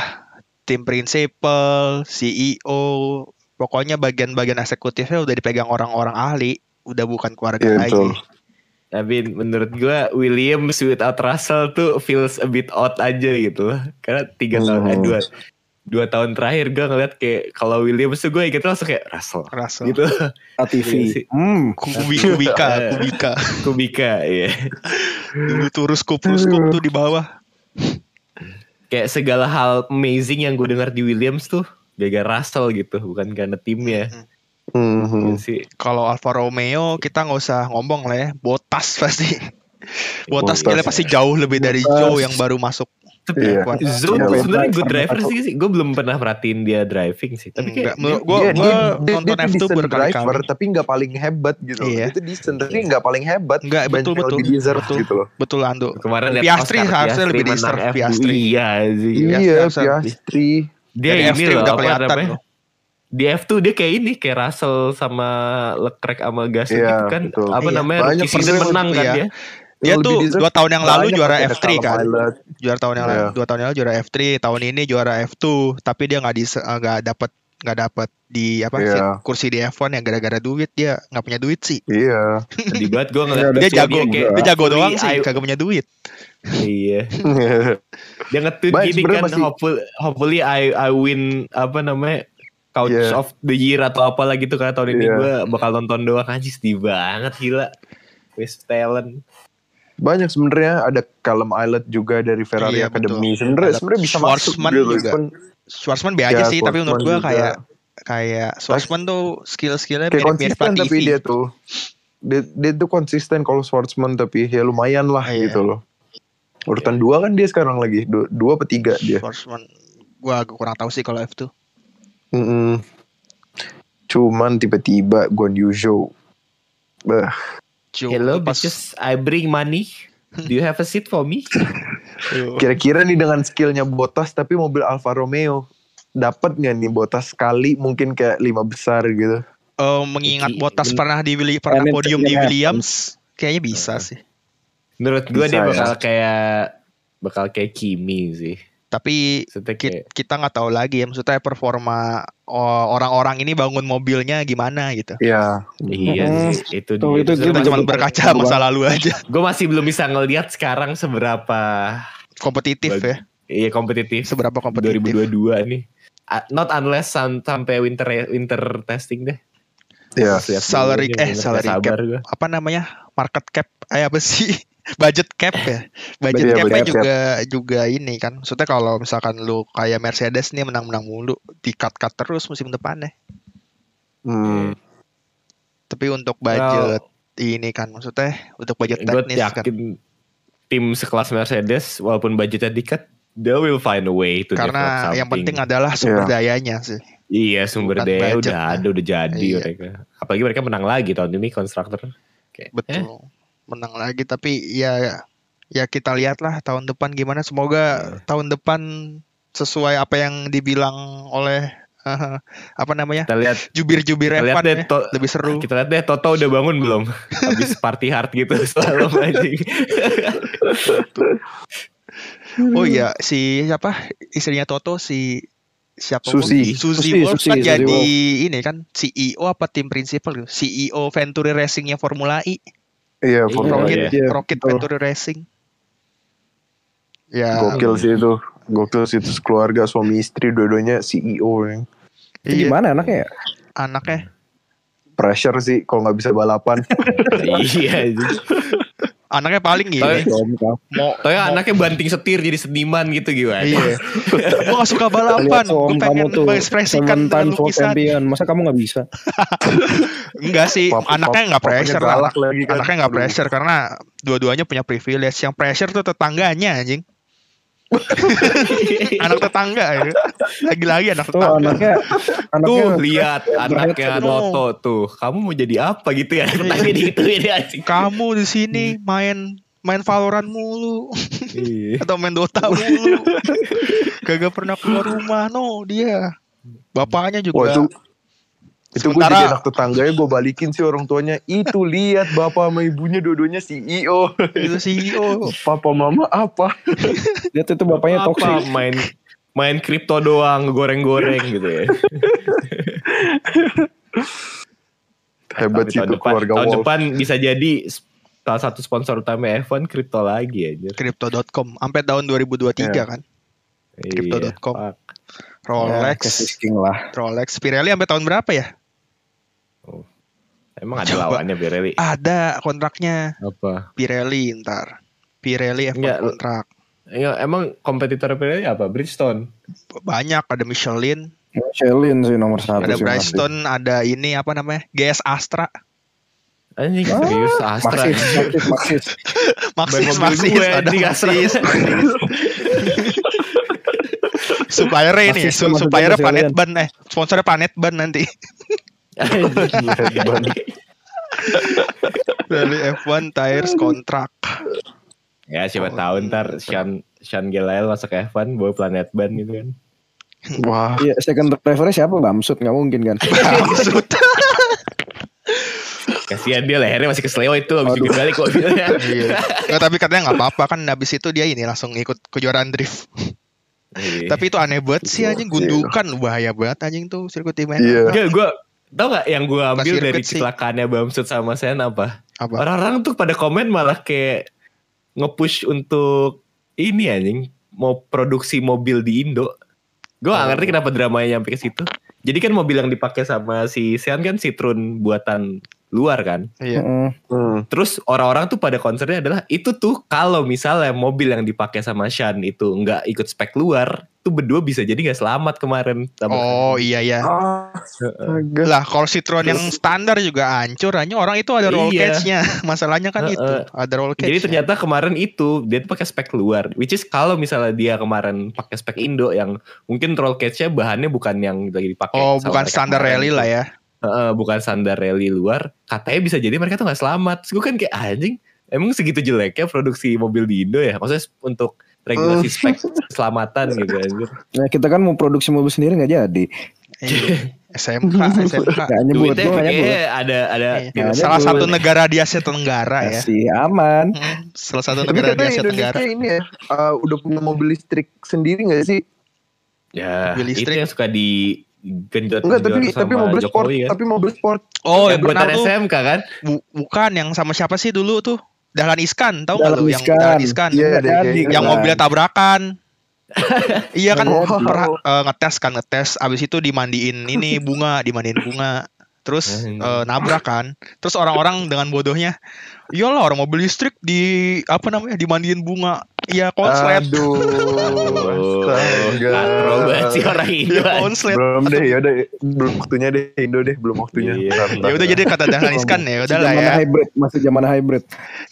Tim prinsipal, CEO, pokoknya bagian-bagian eksekutifnya udah dipegang orang-orang ahli, udah bukan keluarga Iya, lagi. betul. Tapi menurut gue Williams without Russell tuh feels a bit odd aja gitu loh. Karena tiga tahun, eh, Hmm. dua, dua tahun terakhir gue ngeliat kayak kalau Williams tuh gue inget langsung kayak Russell. Russell. Gitu. TV. Iya sih. Hmm. Kubi, kubika, kubika. Kubika ya. Dulu tuh ruskup, ruskup tuh di bawah. Kayak segala hal amazing yang gue dengar di Williams tuh gara-gara Russell gitu. Bukan karena timnya. Gitu sih. Kalau Alfa Romeo kita nggak usah ngomong lah ya, Botas pasti. Botas Bottas. skillnya pasti jauh lebih dari. Joe yang baru masuk. Tapi Iya. Zoe Iya, sebenarnya good pernah driver tahu. sih. Gue belum pernah perhatiin dia driving sih. Tapi kayak gue Dia, gue dia, dia, nonton dia tuh F2 decent berkali-kali. tapi nggak paling hebat gitu. Iya. Itu decent tapi nggak paling hebat. Enggak, Banyak betul, betul, lebih deserve betul. gitu loh. Betul Ando. kemarin liat Piastri harusnya lebih deserve, F2. Piastri. Iya sih. Iya, Iya, Piastri. Dia ini F3 loh udah apa kelihatan. Di F2 dia kayak ini kayak Russell sama Leclerc sama Gasly Iya, gitu kan. betul. Apa Iya. namanya? Banyak Rookie season persen menang kan iya. dia. Dia Yang tuh dua tahun yang lalu juara ada F3 Callum kan. Ilott. Juara tahun yang lalu, Iya. dua tahun yang lalu juara F3, tahun ini juara F2, tapi dia nggak di nggak dapat nggak dapat di apa Iya. sih, kursi di F1 ya gara-gara duit dia nggak punya duit sih. Iya. Tadi banget gue ngeliat Iya, Dia jago, juga. dia jago doang hopefully sih, I- kagak punya duit. Iya. Dia nge-tweet Baik, gini kan masih- hopefully, hopefully I I win apa namanya Couch Iya. of the Year atau apalah gitu kan tahun ini Iya. gue bakal nonton doang anjir sedih banget gila. Waste talent. Banyak sebenarnya ada Callum Ilott juga dari Ferrari Iya, Academy. Sebenarnya sebenarnya bisa masuk Schwarzman gitu. juga. Cuman Schwarzman B aja Ya, sih, tapi menurut Schwarzman gua juga. kayak kayak Schwarzman tuh skill-skillnya mirip-mirip tapi dia tuh dia, dia tuh konsisten kalau Schwarzman tapi ya lumayan lah Iya. gitu loh. Urutan dua kan dia sekarang lagi dua, dua apa tiga dia. Schwarzman gua agak kurang tahu sih kalau F2. Mm-mm. Cuman tiba-tiba Guan Yu Zhou. Bah, Joe Hello pas- bitches, I bring money. Do you have a seat for me? kira-kira nih dengan skillnya Botas tapi mobil Alfa Romeo dapat nggak nih Botas sekali mungkin kayak lima besar gitu. Eh, mengingat ben- pernah di pernah podium di. Williams, kayaknya bisa sih. Menurut gue dia ya. bakal kayak bakal kayak Kimi sih. Tapi kayak kita nggak tahu lagi ya, maksudnya performa orang-orang ini bangun mobilnya gimana gitu. Iya. iya Hmm. sih itu Tuh, dia. itu Kita Itu cuma berkaca juga- masa lalu aja, Gue masih belum bisa ngelihat sekarang seberapa kompetitif ya, iya kompetitif seberapa kompetitif. 2022 nih. Not unless sam- sampai winter winter testing deh. Iya. Salary- eh, salary cap. gua. Apa namanya? Market cap, eh apa sih? Budget cap ya. Budget Iya, capnya budget cap. juga juga ini kan. Maksudnya kalau misalkan lu kayak Mercedes nih menang-menang mulu, di cut-cut terus musim depannya. Hmm. Tapi untuk budget ini kan maksudnya untuk budget teknis kan. yakin tim sekelas Mercedes walaupun budgetnya dikit, they will find a way to Karena yang penting adalah sumber dayanya sih. Iya sumber bukan daya budget. udah ada udah jadi Iya. mereka. Apalagi mereka menang lagi tahun ini konstruktor. Eh, Betul. Menang lagi tapi ya ya kita lihatlah tahun depan gimana. Semoga Iya. tahun depan sesuai apa yang dibilang oleh apa namanya? kita lihat Jubir-jubir kita lihat F1 deh ya. to- Lebih seru. kita lihat deh Toto udah bangun belum? Habis party hard gitu selalu anjing. Oh iya, si siapa? Istrinya Toto si siapa? Susi. Susi Susi, Wolf Susi, kan Susi jadi Wolf. ini kan CEO apa tim prinsipal gitu. CEO Venturi Racingnya Formula E. Iya, Iya, Formula Rocket, iya, Rocket. Venturi Racing. Ya, Gokil sih itu. Gokil sih itu keluarga suami istri dua-duanya CEO yang Itu iya, gimana anaknya ya? anaknya pressure sih kalau nggak bisa balapan. iya. Anaknya paling Tapi- gini. Kau. Mau Tapi anaknya banting setir jadi seniman gitu gimana? Iya. gue gak suka balapan. Gue pengen kamu tuh mengekspresikan dengan lukisan. champion. Masa kamu nggak bisa? Enggak sih, Pap- anaknya papanya pressure. galak lagi kan. anaknya nggak Aduh. pressure karena dua-duanya punya privilege. Yang pressure tuh tetangganya anjing. anak tetangga ya. Lagi-lagi anak Tuh tetangga. anaknya, anaknya Tuh lihat anaknya. Noto tuh. Kamu mau jadi apa gitu ya? Digituin ya. Kamu di sini main main Valorant mulu Iya. atau main Dota mulu. Gak pernah keluar rumah no dia. Bapaknya Wah juga. itu itu gue jadi anak tetangganya gue balikin sih orang tuanya itu lihat bapak sama ibunya dua-duanya CEO itu CEO. papa mama apa lihat itu bapaknya Apa toksik. main main kripto doang, goreng-goreng gitu ya. hebat sih tahun itu depan, keluarga tahun Wolf depan bisa jadi salah satu sponsor utama F1 kripto lagi aja. Crypto.com sampai tahun 2023 Iya. kan. Iya, Crypto.com. fuck. Rolex, Ya, lah. Rolex, Pirelli sampai tahun berapa ya? Emang ada Coba. lawannya Pirelli? Ada kontraknya Apa? Pirelli ntar. Pirelli F1 Enggak, kontrak. Ya, emang kompetitor Pirelli apa? Bridgestone. Banyak ada Michelin, Michelin sih nomor satu ada. Bridgestone, ada ini apa namanya? GS Astra. Anjing Ah, serius Astra. Maxis, Maxis, Maxis. Maxis, gue, ada. Maxis. suppliernya ini, Maxis tuh su- maksudnya suppliernya sekalian. Planet Ban eh, sponsornya Planet Ban nanti. Pirelli F1 tires kontrak. ya siapa tahu ntar Sean Sean Gelael masuk F1 bawa Planet Ban gitu kan. wah Iya, second drivernya siapa? Bamsud nggak mungkin kan? Maksud. Kasihan dia lehernya masih kesleo itu habis Aduh. bikin balik mobilnya. Iya. Nggak, tapi katanya nggak apa-apa kan habis itu dia ini langsung ikut kejuaraan drift. Iya. Tapi itu aneh banget sih anjing gundukan bahaya banget anjing tuh sirkuit di mana. Iya. Gue tau gak yang gue ambil sirkuit dari sih. cecelakaannya Bamsud sama Sen apa? Apa? Orang-orang tuh pada komen malah kayak nge-push untuk ini anjing mau produksi mobil di Indo. Gue gak ngerti kenapa dramanya nyampe ke situ. Jadi kan mobil yang dipakai sama si Sean kan Citroen buatan luar kan. Iya. Heeh. Hmm. Terus orang-orang tuh pada concernnya adalah itu tuh kalau misalnya mobil yang dipakai sama Sean itu nggak ikut spek luar, tuh berdua bisa jadi nggak selamat kemarin. sama- Oh iya ya. Astaga. Lah kalau Citroen yang standar juga hancur hanya orang itu ada roll Iya. cage-nya. Masalahnya kan itu, ada roll cage. Jadi ternyata kemarin itu dia tuh pakai spek luar, which is kalau misalnya dia kemarin pakai spek Indo yang mungkin roll cage-nya bahannya bukan yang lagi dipakai. Oh, bukan standar rally lah ya. Heeh, bukan standar rally luar. Katanya bisa jadi mereka tuh nggak selamat. Gue kan kayak anjing. Emang segitu jeleknya produksi mobil di Indo ya? Maksudnya untuk regulasi spek keselamatan gitu anjir. Nah, kita kan mau produksi mobil sendiri nggak jadi. Iya. SMK, SMK. Nggak nyebut, Duitnya nggak kayaknya ada ada Iya. Nggak Salah nyebut. satu negara di Asia Tenggara ya. Masih aman. Hmm, Salah satu Tapi negara di Asia Tenggara. Ini ya uh, udah punya mobil listrik sendiri gak sih? ya Mobil itu listrik. yang suka di genjot Enggak, tapi sama tapi mobil sport, Jokowi kan. tapi mobil sport. Oh, yang buatan tuh. SMK kan? Bu- bukan yang sama siapa sih dulu tuh? Dahlan Iskan, tahu nggak Dahlan lu yang. Dahlan Iskan? Iya, kayak- yang kan. mobilnya tabrakan. iya kan Oh. pernah eh, ngetes kan ngetes abis itu dimandiin ini bunga dimandiin bunga terus eh, nabrak kan terus orang-orang dengan bodohnya iyalah orang mobil listrik di apa namanya dimandiin bunga ya konslet Aduh, Astaga. katro banget sih orang Indo. ya konslet belum deh, ya udah belum waktunya deh Indo deh, belum waktunya. Iya. Ya udah jadi kata Dahlan Iskan ya udah lah Zaman ya hybrid, masih zaman hybrid.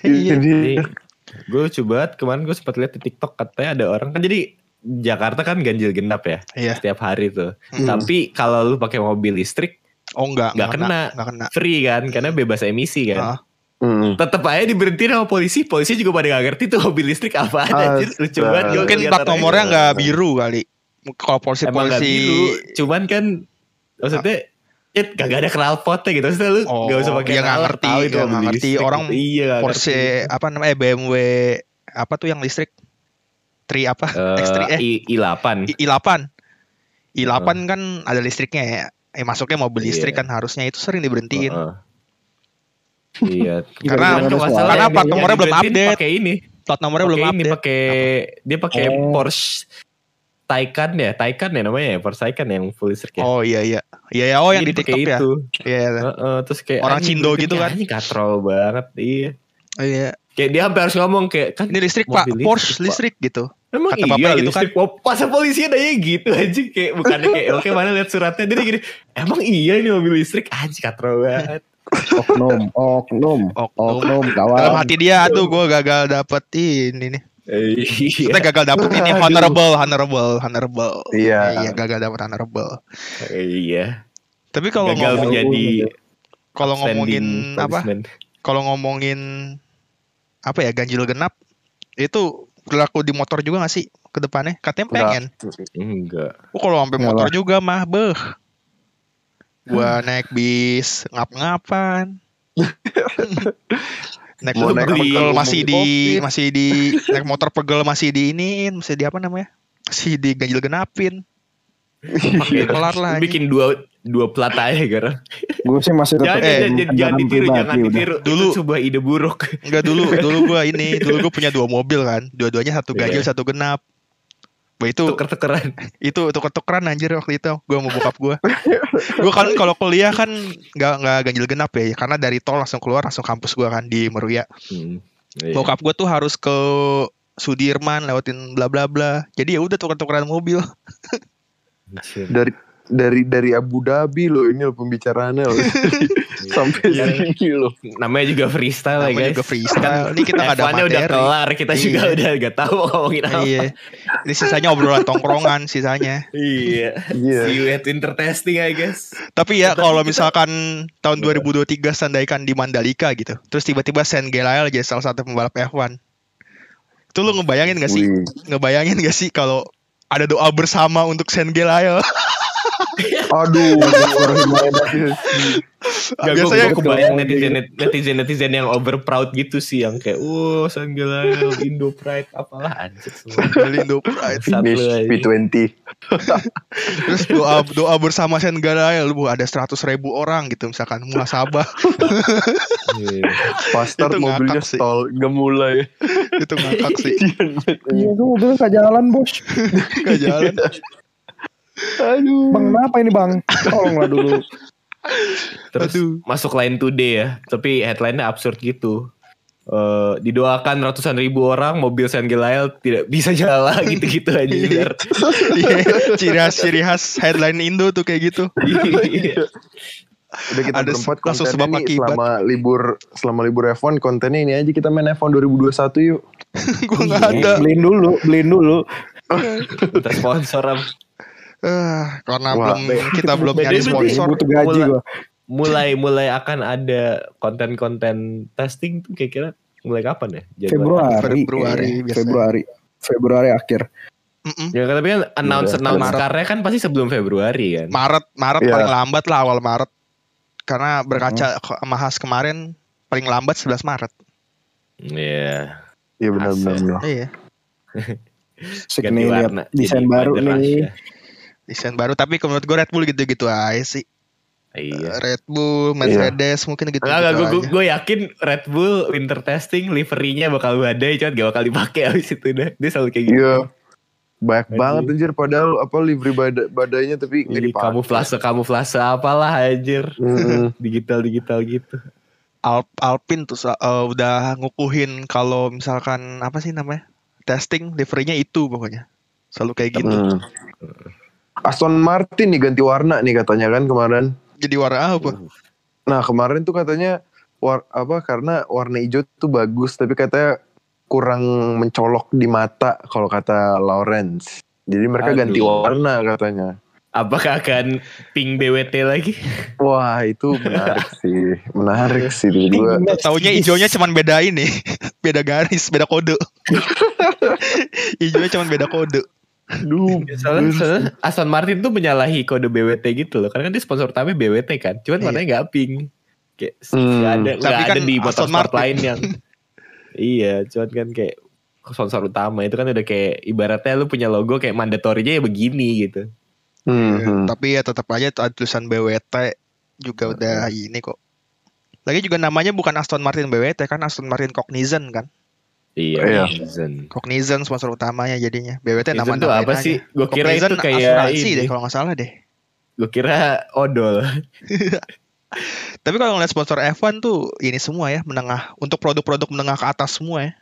iya Jadi gue coba kemarin gue sempat lihat di TikTok katanya ada orang kan jadi Jakarta kan ganjil genap ya iya setiap hari tuh. Hmm. Tapi kalau lu pakai mobil listrik oh enggak Nggak kena. nggak kena free kan karena bebas emisi kan. Ah. Hmm. Tetep aja diberhentiin sama polisi, polisi juga pada gak ngerti tuh mobil listrik apa anjir. Lucu Astaga. banget mungkin plat nomornya nggak biru kali kalau polisi Emang gak polisi biru, cuman kan maksudnya It kagak ada knalpotnya gitu Maksudnya lu Oh, gak usah pakai dia nggak knalpot, ngerti, tahu itu mobil nggak ngerti. listrik Orang gitu. Iya Porsche ngerti. apa namanya eh, BMW apa tuh yang listrik tri apa Eh, X3 eh I, I8 I- i8 i8 kan ada listriknya ya eh masuknya mobil listrik Iya. kan harusnya itu sering diberhentiin Heeh. Iya, Karena- nggak karena salah karena plat yang nomornya belum update. Pakai ini, plat nomornya belum pakai ini, update pakai dia pakai Oh. Porsche Taycan ya, Taycan ya namanya ya, Porsche Taycan yang full listrik ya. oh iya iya iya ya oh yang di TikTok ya itu. iya iya. Heeh, terus kayak Orang Cindo gitu kan. Anjing katrol banget, iya. iya Kayak dia hampir harus ngomong kayak kan Ini listrik pak, Porsche Pak. listrik gitu. Emang Kata iya bapaknya gitu listrik kan? Masa polisi nanya gitu aja kayak bukannya kayak oke mana lihat suratnya dia gini emang iya ini mobil listrik anjing katro banget. Oknum, oknum, Oknum. oknum, kawan. Dalam hati dia, aduh gue gagal dapet ini nih. Iya. Kita gagal dapet ini honorable, honorable, honorable. Iya. Iya gagal dapet honorable. Iya. Tapi kalau Gagal ngomong, menjadi kalau ngomongin apa? Kalau ngomongin apa ya ganjil genap itu berlaku di motor juga gak sih ke depannya? Katanya Enggak. pengen. Enggak. Oh, kalau sampai motor juga mah beh. Gua naik bis ngap-ngapan. naik motor naik pegel motor masih di Covid. masih di naik motor pegel masih di iniin, masih di apa namanya? Masih di ganjil genapin. Kelar lah, bikin dua dua plat aja gara. Gue sih masih tetap Jangan, Eh, jangan, jangan, jangan ditiru, jangan ditiru. Dulu- Itu sebuah ide buruk. Enggak dulu, dulu gua ini, dulu gua punya dua mobil kan. Dua-duanya satu ganjil, Iya. satu genap. Bah, itu Tuker-tukeran. itu tuker-tukeran anjir waktu itu gua mau bokap gua. gua kan kalau kuliah kan nggak nggak ganjil genap ya karena dari tol langsung keluar langsung kampus gua kan di Meruya. Hmm. Iya. Bokap gua tuh harus ke Sudirman lewatin bla bla bla. Jadi ya udah tuker-tukeran mobil. Dari dari dari Abu Dhabi loh ini loh pembicaraannya loh. Sampai Iya. sini loh. Namanya juga freestyle ya Namanya guys. juga freestyle. Ini kita nggak ada F1-nya udah materi. kelar, kita juga Iya. udah gak tahu mau ngomongin apa. Iya. Ini sisanya obrolan tongkrongan sisanya. Iya. Iya. See you at winter testing I guess. Tapi ya kalau misalkan tahun 2023 sandaikan di Mandalika gitu. Terus tiba-tiba Sen Gelael jadi salah satu pembalap F1. Itu lu ngebayangin gak sih? Wih. Ngebayangin gak sih kalau ada doa bersama untuk Sen Gelael? Aduh. Gak, Biasanya gue kebayang netizen, netizen netizen yang over proud gitu sih yang kayak, oh Sanggelael, Indo Pride, apalah anjir. Lindo Pride. Finish aja. P20. Terus doa doa bersama Sen Gelael, bu ada 100 ribu orang gitu misalkan muhasabah Iya. Pastor Itu mobilnya ngakak sih. stall gak mulai. itu ngakak sih Iya, gue mobilnya gak jalan bos. gak jalan. Aduh. Bang, kenapa ini bang? Tolonglah dulu. Terus masuk line today ya, tapi headline-nya absurd gitu. Eh, didoakan ratusan ribu orang mobil Sanggelael tidak bisa jalan gitu-gitu aja. Iya. Iya, ciri khas ciri khas headline Indo tuh kayak gitu. Iya. Udah kita Ada berempat langsung sebab akibat. selama libur selama libur F1 kontennya ini aja kita main F1 2021 yuk. Gue nggak ada. Beliin dulu, beliin dulu. Kita sponsor Eh, karena Wah, belum kita belum nyari sponsor. Butuh gaji Mulai- mulai mulai akan ada konten-konten testing tuh kira-kira mulai kapan ya? Februari. Februari Iya, biasanya. Februari. Februari akhir. Mm-mm. Ya tapi kan announce Udah, announce karya kan pasti sebelum Februari kan. Maret Maret Iya. paling lambat lah awal Maret. Karena berkaca ke- sama khas kemarin paling lambat 11 Maret. Iya. Iya benar benar. benar. Iya. Warna. desain baru nih. Russia. Desain baru tapi kalau menurut gue Red Bull gitu-gitu aja sih. Iya. Red Bull, Mercedes mungkin gitu. Enggak, enggak, gue, gue yakin Red Bull winter testing liverynya bakal badai, cuman gak bakal dipakai abis itu dah. Dia selalu kayak gitu. Iya. Banyak Aduh. banget anjir padahal apa livery bada- badainya tapi nggak Ih, dipakai. kamuflase kamuflase apalah anjir. Mm-mm. Digital digital gitu. Alp, Alpine tuh uh, udah ngukuhin kalau misalkan apa sih namanya? Testing liverynya itu pokoknya. Selalu kayak gitu. Mm. Aston Martin nih ganti warna nih katanya kan kemarin. Jadi warna apa? Nah kemarin tuh katanya war apa karena warna hijau tuh bagus tapi katanya kurang mencolok di mata kalau kata Lawrence. Jadi mereka Aduh. ganti warna katanya. Apakah akan ping BWT lagi? Wah itu menarik sih, menarik sih dulu. Taunya hijaunya cuman beda ini, beda garis, beda kode. hijaunya cuman beda kode. Aduh, Soalnya, soalnya Aston Martin tuh menyalahi kode BWT gitu loh. Karena kan dia sponsor utamanya BWT kan. Cuman Iya. warnanya gak pink. Kayak Hmm. nggak ada, Tapi nggak kan ada di Aston motorsport Martin. lain yang iya, cuman kan kayak sponsor utama itu kan udah kayak ibaratnya lu punya logo kayak mandatorinya ya begini gitu. Hmm, Tapi ya tetap aja tulisan BWT juga udah ini kok. Lagi juga namanya bukan Aston Martin BWT kan Aston Martin Cognizant kan. Iya, Iya. Cognizant. Cognizant sponsor utamanya jadinya. BWT nama tuh apa sih? Gue kira itu kayak asuransi ini. deh kalau nggak salah deh. Gue kira odol. Tapi kalau ngeliat sponsor F1 tuh ini semua ya menengah untuk produk-produk menengah ke atas semua ya.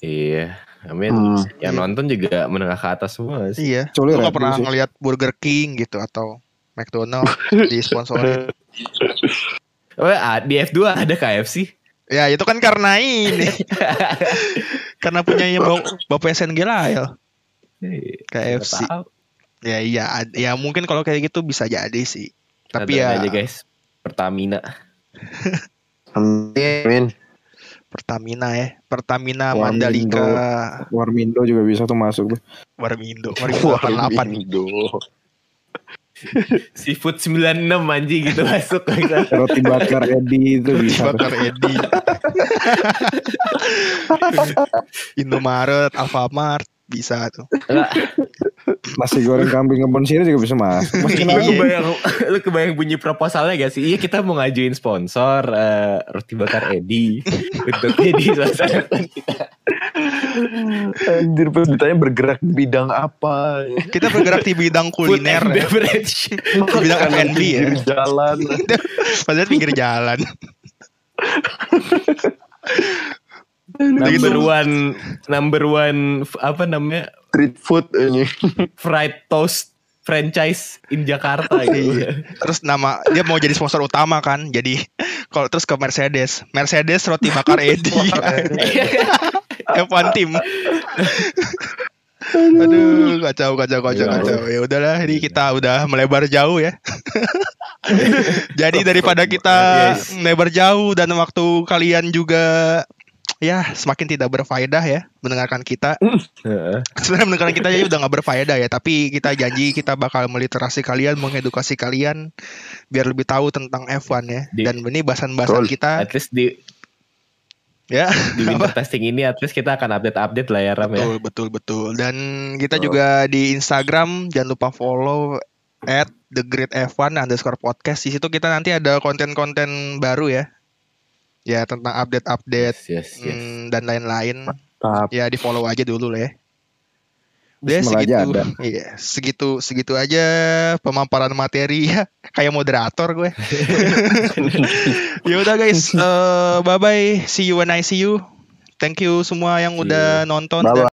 Iya. Amin. Hmm. Yang nonton juga menengah ke atas semua sih. Iya. Kecuali Lu gak pernah sih. ngeliat Burger King gitu atau McDonald di sponsorin. Oh, ah, di F2 ada KFC. Ya itu kan karena ini. karena punyanya bap Bapak SNG lah ya. KFC. Nggak tahu. Ya iya, ya mungkin kalau kayak gitu bisa jadi sih. Tapi Ada ya aja guys. Pertamina. Amin. Pertamina ya, Pertamina Warmindo. Mandalika Warmindo juga bisa tuh masuk tuh. Warmindo, Warmindo 88. Warmindo. Seafood 96 anjing gitu masuk. Roti bakar Edi itu bisa. tuh. Bakar Edi. Indomaret, Alfamart bisa tuh. Nasi goreng kambing kebun sirih juga bisa masuk. Mas lu Iya. kebayang lu kebayang bunyi proposalnya gak sih? Iya kita mau ngajuin sponsor eh, roti bakar Edi untuk jadi suasana kita. Anjir pas ditanya bergerak di bidang apa? Kita bergerak di bidang Food kuliner ya. beverage. Bidang F&B ya. Pinggir jalan. Padahal pinggir jalan. number one number one apa namanya Street food ini. fried toast franchise in Jakarta gitu. Terus nama dia mau jadi sponsor utama kan. Jadi kalau terus ke Mercedes, Mercedes roti bakar Edi. F1 tim. Aduh, kacau kacau kacau Ya kacau. Ya udahlah, ini kita udah melebar jauh ya. Jadi daripada kita Yes. melebar jauh dan waktu kalian juga ya semakin tidak berfaedah ya mendengarkan kita. Heeh. Sebenarnya mendengarkan kita ya udah nggak berfaedah ya, tapi kita janji kita bakal meliterasi kalian, mengedukasi kalian biar lebih tahu tentang F1 ya. Dan ini bahasan-bahasan kita At least di ya. di winter testing ini at least kita akan update-update lah ya Ram ya. Betul, betul, betul. Dan kita juga di Instagram jangan lupa follow at the great F1 underscore podcast. Di situ kita nanti ada konten-konten baru ya. Ya tentang update-update Yes, yes, yes. mm, dan lain-lain. Ya di follow aja dulu lah ya. Udah Bismillah segitu, aja ada. iya segitu segitu aja pemaparan materi ya kayak moderator gue. ya udah guys, bye bye, see you when I see you. Thank you semua yang udah nonton Bye-bye. dan